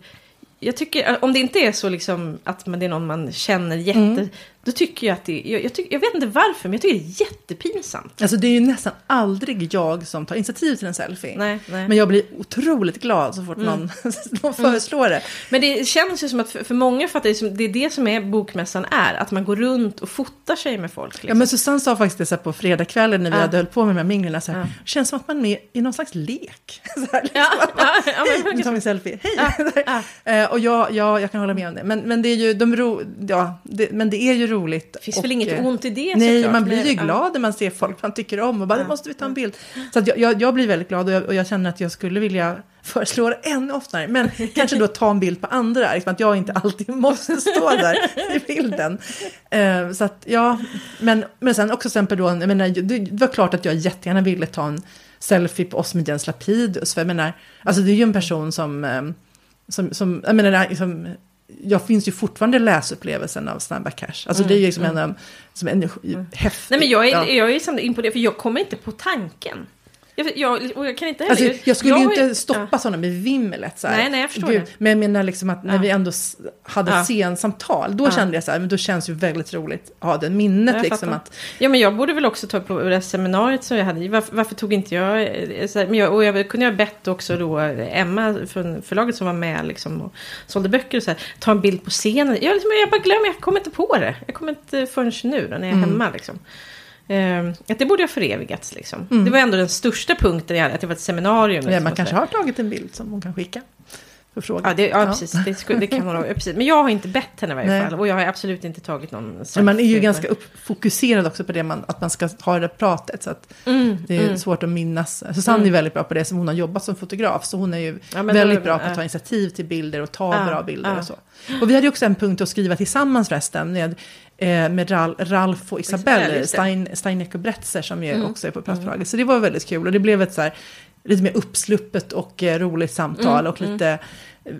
Jag tycker, om det inte är så liksom att det är någon man känner jätte... Mm. Då tycker jag att det jag, jag, tycker, jag vet inte varför, men jag tycker det är jättepinsamt. Alltså det är ju nästan aldrig jag som tar initiativ till en selfie. Nej, nej. Men jag blir otroligt glad så fort mm. någon, någon föreslår det. Men det känns ju som att för, för många fattar det, det är det som är bokmässan är. Att man går runt och fotar sig med folk. Liksom. Ja men Susanne sa faktiskt det så på fredagskvällen när vi ja. hade höll på med de här minglen. Så här, ja. Det känns som att man är med i någon slags lek. Så här, liksom. ja, ja, ja, Hej, nu tar vi en selfie. Hej! Uh, och jag, ja, jag kan hålla med om det. Men, men det är ju, de ro, ja, det, men det är ju roligt. Det finns och, väl inget eh, ont i det Nej, såklart. man blir ju glad när man ser folk man tycker om och bara, ja. måste vi ta en bild. Så jag, jag, jag blir väldigt glad och jag, och jag, känner att jag skulle vilja föreslå det ännu oftare. Men kanske då ta en bild på andra, liksom att jag inte alltid måste stå där i bilden. Uh, så att ja, men, men sen också exempel då, jag menar, det, det var klart att jag jättegärna ville ta en selfie på oss med Jens Lapidus. För jag menar, alltså det är ju en person som, ehm, som, som jag menar, liksom, jag finns ju fortfarande läsupplevelsen av Snabba Cash. Alltså mm, det är ju liksom mm. en, som en mm. häftig... Nej men jag är, ja. jag är imponerad, för jag kommer inte på tanken. Jag, jag, och jag kan inte heller... Alltså, jag skulle jag, ju inte stoppa ja. sådana med vimlet. Så här. Nej, nej, jag förstår Gud. det. Men jag menar liksom att när ja. vi ändå hade ja. scensamtal, då ja. kände jag så här, men då känns ju väldigt roligt att ha det minnet. Ja, liksom, att... Ja, men jag borde väl också ta på det seminariet som jag hade. Varför, varför tog inte jag... Eh, här, men jag och jag kunde ha bett också då Emma från förlaget som var med liksom, och sålde böcker och så här, ta en bild på scenen. Jag, liksom, jag bara glömmer, jag kommer inte på det. Jag kommer inte förrän nu då, när jag är mm. hemma. Liksom. Uh, att det borde ha förevigats liksom. Mm. Det var ändå den största punkten i att det var ett seminarium. Ja, man kanske har tagit en bild som hon kan skicka. För fråga. Ja, det, ja, ja. precis. Det, skulle, det kan hon ha. Precis. Men jag har inte bett henne i varje fall. Och jag har absolut inte tagit någon. Men man är ju ganska fokuserad också på det man, att man ska ha det pratet. Så att mm, det är mm. svårt att minnas. Susanne mm. är väldigt bra på det som hon har jobbat som fotograf. Så hon är ju ja, väldigt då, bra på att ta initiativ till bilder och ta bra bilder och så. Och vi hade ju också en punkt att skriva tillsammans förresten. Med med Ral, Ralf och Isabelle, Stein, Steineck och Bretzer som ju mm. också är på Platsförlaget. Mm. Så det var väldigt kul och det blev ett så här, lite mer uppsluppet och eh, roligt samtal mm. och lite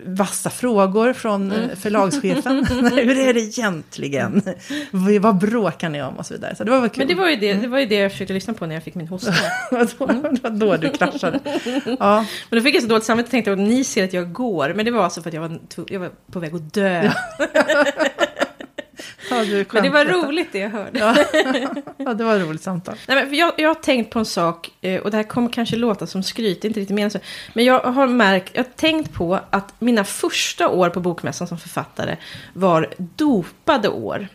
vassa frågor från mm. förlagschefen. Hur är det egentligen? Vad bråkar ni om och så vidare. Så det var väl kul. Men det var, ju det, det var ju det jag försökte lyssna på när jag fick min hosta. det var då du kraschade. Ja. Men då fick jag så dåligt samvete och tänkte att ni ser att jag går. Men det var alltså för att jag var, jag var på väg att dö. Ja. Men det var roligt det jag hörde. Ja, ja det var ett roligt samtal. Nej, men jag, jag har tänkt på en sak, eh, och det här kommer kanske låta som skryt, inte riktigt så. Men jag har märkt, jag har tänkt på att mina första år på Bokmässan som författare var dopade år.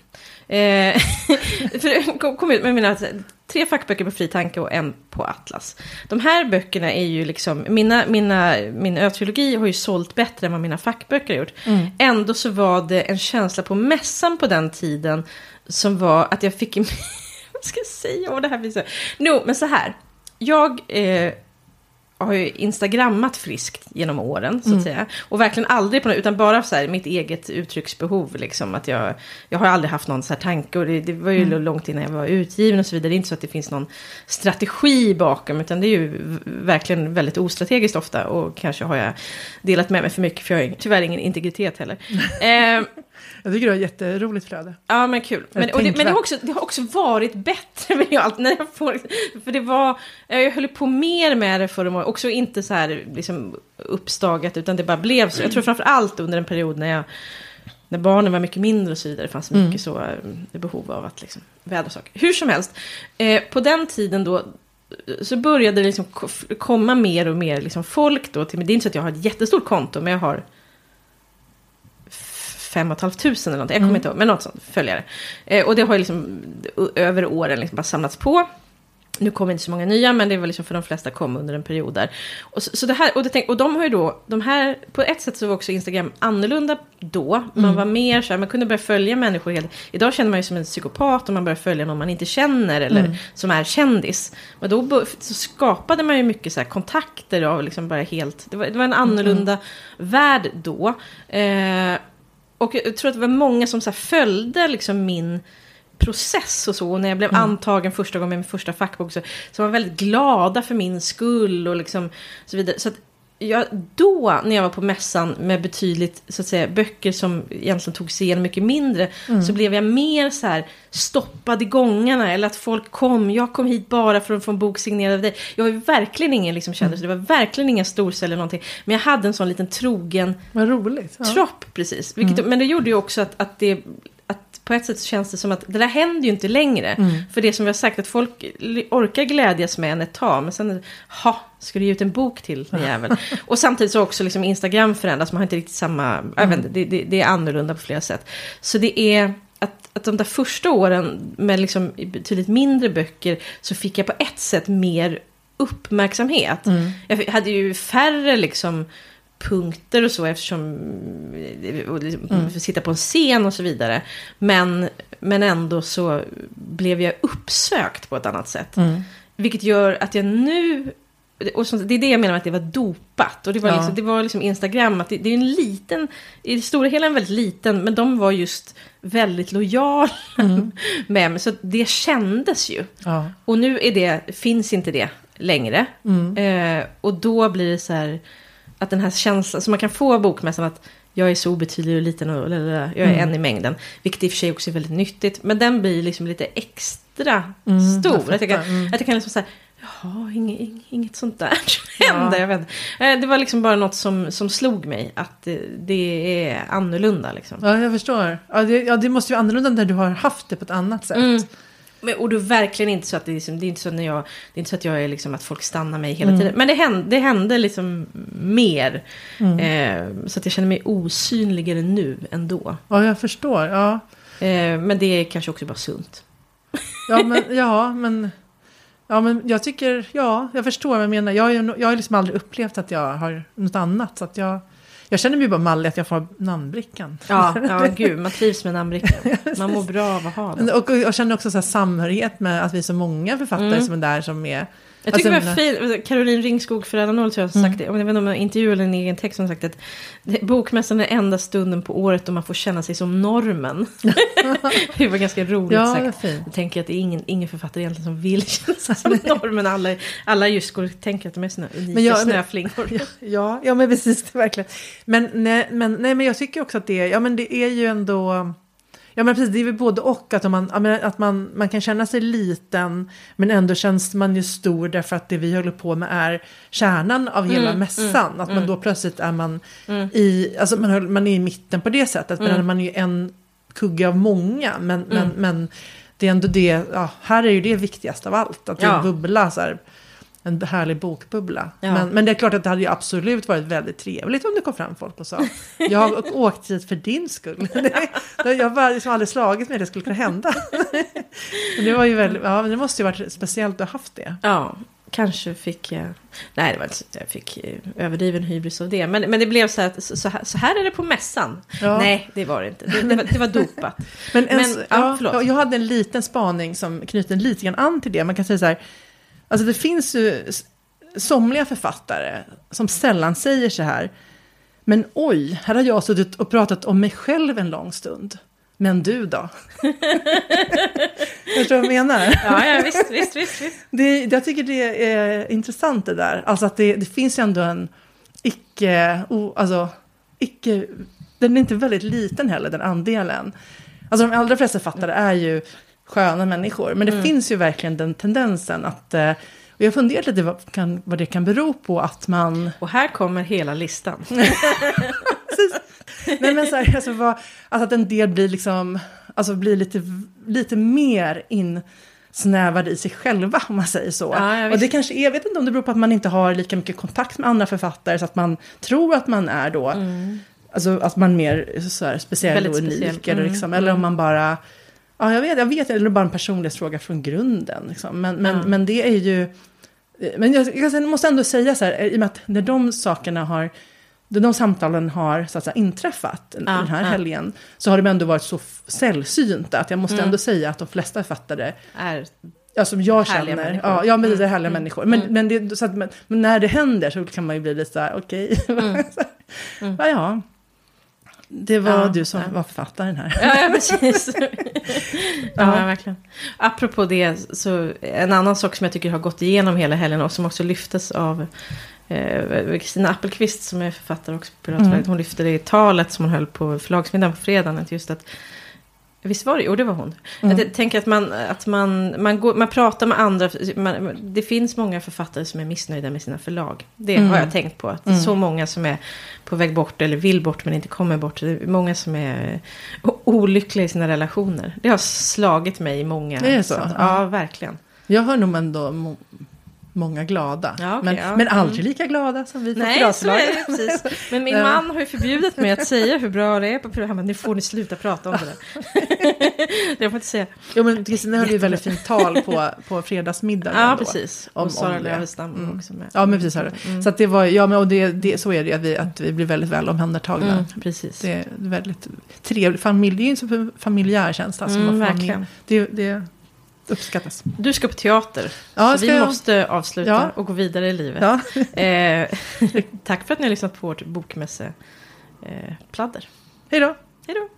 Eh, för jag kom ut med mina tre fackböcker på Fri Tanke och en på Atlas. De här böckerna är ju liksom, mina, mina, min ötrilogi har ju sålt bättre än vad mina fackböcker har gjort. Mm. Ändå så var det en känsla på mässan på den tiden som var att jag fick, vad ska jag säga, och det här blir så, no, men så här, jag eh, har ju instagrammat friskt genom åren, så att mm. säga. Och verkligen aldrig på något, utan bara så här, mitt eget uttrycksbehov. Liksom, att jag, jag har aldrig haft någon så här tanke, och det, det var ju mm. långt innan jag var utgiven och så vidare. Det är inte så att det finns någon strategi bakom, utan det är ju verkligen väldigt ostrategiskt ofta. Och kanske har jag delat med mig för mycket, för jag har tyvärr ingen integritet heller. eh, jag tycker det var jätteroligt flöde. Ja, men kul. Men, det, men det, har också, det har också varit bättre med allt. När jag får, för det var, jag höll på mer med det förra. Också inte så här liksom, uppstagat, utan det bara blev så. Jag tror framför allt under en period när jag när barnen var mycket mindre och så vidare. Det fanns mycket mm. så eh, behov av att liksom, vädra saker. Hur som helst, eh, på den tiden då så började det liksom komma mer och mer liksom folk då till. Det är inte så att jag har ett jättestort konto, men jag har fem och ett halvt tusen eller något. Jag kommer mm. inte ihåg, men något sånt följare. Eh, och det har ju liksom över åren liksom bara samlats på. Nu kommer inte så många nya, men det var liksom för de flesta kom under en period där. Och, så, så det här, och, det tänk, och de har ju då, de här, på ett sätt så var också Instagram annorlunda då. Man mm. var mer så här, man kunde börja följa människor helt. Idag känner man ju som en psykopat om man börjar följa någon man inte känner eller mm. som är kändis. Men då så skapade man ju mycket så här kontakter av liksom bara helt, det var, det var en annorlunda mm. värld då. Eh, och jag tror att det var många som så följde liksom min process och så. Och när jag blev mm. antagen första gången med min första fackbok så, så var väldigt glada för min skull och liksom så vidare. Så att jag, då, när jag var på mässan med betydligt, så att säga, böcker som egentligen tog sig igenom mycket mindre, mm. så blev jag mer så här stoppad i gångarna, eller att folk kom, jag kom hit bara för att få en bok signerad av dig. Jag var ju verkligen ingen liksom kändis, mm. det var verkligen ingen storsälj eller någonting, men jag hade en sån liten trogen Vad roligt. Ja. tropp, precis. Vilket, mm. Men det gjorde ju också att, att det på ett sätt känns det som att det där händer ju inte längre. Mm. För det som vi har sagt, att folk orkar glädjas med en ett tag. Men sen, ha, ska du ge ut en bok till, jävel. och samtidigt så också liksom Instagram förändras, man har inte riktigt samma, mm. jag vet inte, det, det, det, är annorlunda på flera sätt. Så det är, att, att de där första åren med liksom betydligt mindre böcker, så fick jag på ett sätt mer uppmärksamhet. Mm. Jag hade ju färre liksom punkter och så eftersom och liksom, mm. sitta på en scen och så vidare. Men, men ändå så blev jag uppsökt på ett annat sätt. Mm. Vilket gör att jag nu och så, det är det jag menar med att det var dopat. Och det var, ja. liksom, det var liksom Instagram, att det, det, är en liten, i det stora hela en väldigt liten, men de var just väldigt lojala mm. med mig. Så det kändes ju. Ja. Och nu är det, finns inte det längre. Mm. Eh, och då blir det så här, att den här känslan som man kan få av bokmässan att jag är så obetydlig och liten och lalala, jag är mm. en i mängden. Vilket i och för sig också är väldigt nyttigt. Men den blir liksom lite extra mm, stor. Jag att, jag kan, mm. att jag kan liksom säga, jaha, inget, inget sånt där hände. Jag vet. Eh, det var liksom bara något som, som slog mig. Att det, det är annorlunda liksom. Ja, jag förstår. Ja det, ja, det måste ju vara annorlunda när du har haft det på ett annat sätt. Men, och det är verkligen inte så att det, liksom, det är inte så när jag, det är inte så att jag är liksom att folk stannar mig hela mm. tiden. Men det hände, det hände liksom mer. Mm. Eh, så att jag känner mig osynligare nu ändå. Ja, jag förstår. Ja. Eh, men det är kanske också bara sunt. Ja, men, ja, men, ja, men jag tycker, ja, jag förstår vad jag menar. Jag, har jag har liksom aldrig upplevt att jag har något annat. Så att jag, jag känner mig bara mallig att jag får namnbrickan. Ja, ja gud, man trivs med namnbrickan. Man mår bra av att ha den. Och, och jag känner också så här samhörighet med att vi är så många författare mm. som är där som är jag tycker alltså, det var fint, Caroline Ringskog för Noll tror jag har mm. sagt det, jag vet inte om jag intervjuar eller en egen text som sagt att bokmässan är enda stunden på året då man får känna sig som normen. det var ganska roligt ja, sagt. Jag tänker att det är ingen, ingen författare egentligen som vill känna sig som normen. Alla, alla just går och tänker att de är såna unika men jag, snöflingor. Ja, ja, ja, men precis, verkligen. Men, nej, men, nej, men jag tycker också att det, ja, men det är ju ändå Ja men precis, det är väl både och. Att, man, att man, man kan känna sig liten men ändå känns man ju stor därför att det vi håller på med är kärnan av hela mm, mässan. Mm, att man mm. då plötsligt är man mm. i, alltså man, man är i mitten på det sättet. Men mm. man är ju en kugge av många. Men, men, mm. men det är ändå det, ja, här är ju det viktigast av allt. Att ja. bubbla så här en härlig bokbubbla. Ja. Men, men det är klart att det hade ju absolut varit väldigt trevligt om det kom fram folk och sa jag har åkt hit för din skull. Det, jag har liksom aldrig slagit mig att det skulle kunna hända. det var ju väldigt, ja, det måste ju varit speciellt att ha haft det. Ja, kanske fick jag, nej det var inte så att jag fick eh, överdriven hybris av det. Men, men det blev så här, så här, så här är det på mässan. Ja. Nej, det var det inte. Det, det, var, det var dopat. men, en, men ja, ja, jag hade en liten spaning som knyter lite grann an till det. Man kan säga så här, Alltså det finns ju somliga författare som sällan säger så här. Men oj, här har jag suttit och pratat om mig själv en lång stund. Men du då? Förstår du vad jag menar? Ja, ja visst, visst, visst. visst. Det, jag tycker det är intressant det där. Alltså att det, det finns ju ändå en icke, oh, alltså, icke, den är inte väldigt liten heller, den andelen. Alltså de allra flesta författare är ju sköna människor. Men det mm. finns ju verkligen den tendensen att... Eh, och jag har funderat lite vad, kan, vad det kan bero på att man... Och här kommer hela listan. Nej, men så här, alltså, vad, alltså att en del blir, liksom, alltså blir lite, lite mer insnävade i sig själva, om man säger så. Ja, och det kanske är, jag vet inte om det beror på att man inte har lika mycket kontakt med andra författare, så att man tror att man är då, mm. alltså att man mer så här, speciell och unik, speciell. eller, mm. liksom, eller om man bara Ja, jag vet, jag vet, eller bara en personlighetsfråga från grunden. Liksom. Men, men, mm. men det är ju... Men jag, jag, måste ändå säga så här, i och med att när de sakerna har... När de samtalen har så att säga, inträffat ja, den här ja. helgen så har de ändå varit så sällsynta att jag måste mm. ändå säga att de flesta författare är ja, som jag känner, människor. ja, ja men det är härliga mm. människor. Men, mm. men, det, så att, men, men, när det händer så kan man ju bli lite så här, okej. Okay. Mm. mm. ja, ja. Det var ja, du som ja. var författaren här. Ja, precis. ja, ja, verkligen. Apropå det, så en annan sak som jag tycker har gått igenom hela helgen och som också lyftes av eh, Kristina Appelqvist som är författare också på mm. Hon lyfte det i talet som hon höll på förlagsmiddagen på fredagen. Just att Visst var det? Jo, det var hon. Mm. Jag tänker att man, att man, man, går, man pratar med andra. Man, det finns många författare som är missnöjda med sina förlag. Det mm. har jag tänkt på. Att det är så mm. många som är på väg bort eller vill bort men inte kommer bort. Det är många som är olyckliga i sina relationer. Det har slagit mig i många. Det är så? Ja, verkligen. Jag har nog ändå många glada. Ja, okay, men, ja. men aldrig mm. lika glada som vi på Nej, så är det, precis. Men min man har ju förbjudit mig att säga hur bra det är på programmet. Nu får ni sluta prata om det där. det får inte säga. Jo, men Kristina höll ju väldigt fint tal på, på fredagsmiddagen. Ja, då, precis. Och Sara Lövestam mm. också med. Ja, men precis. Mm. Så att det var, ja, men och det, det, så är det att vi, att vi blir väldigt väl omhändertagna. Mm, precis. Det är väldigt trevligt. Familj, det är ju en familjär känsla. Mm, verkligen. Det, det, uppskattas. Du ska på teater. Ja, så vi jag... måste avsluta ja. och gå vidare i livet. Ja. eh, tack för att ni har lyssnat på vårt bokmässepladder. Eh, Hej då. Hej då.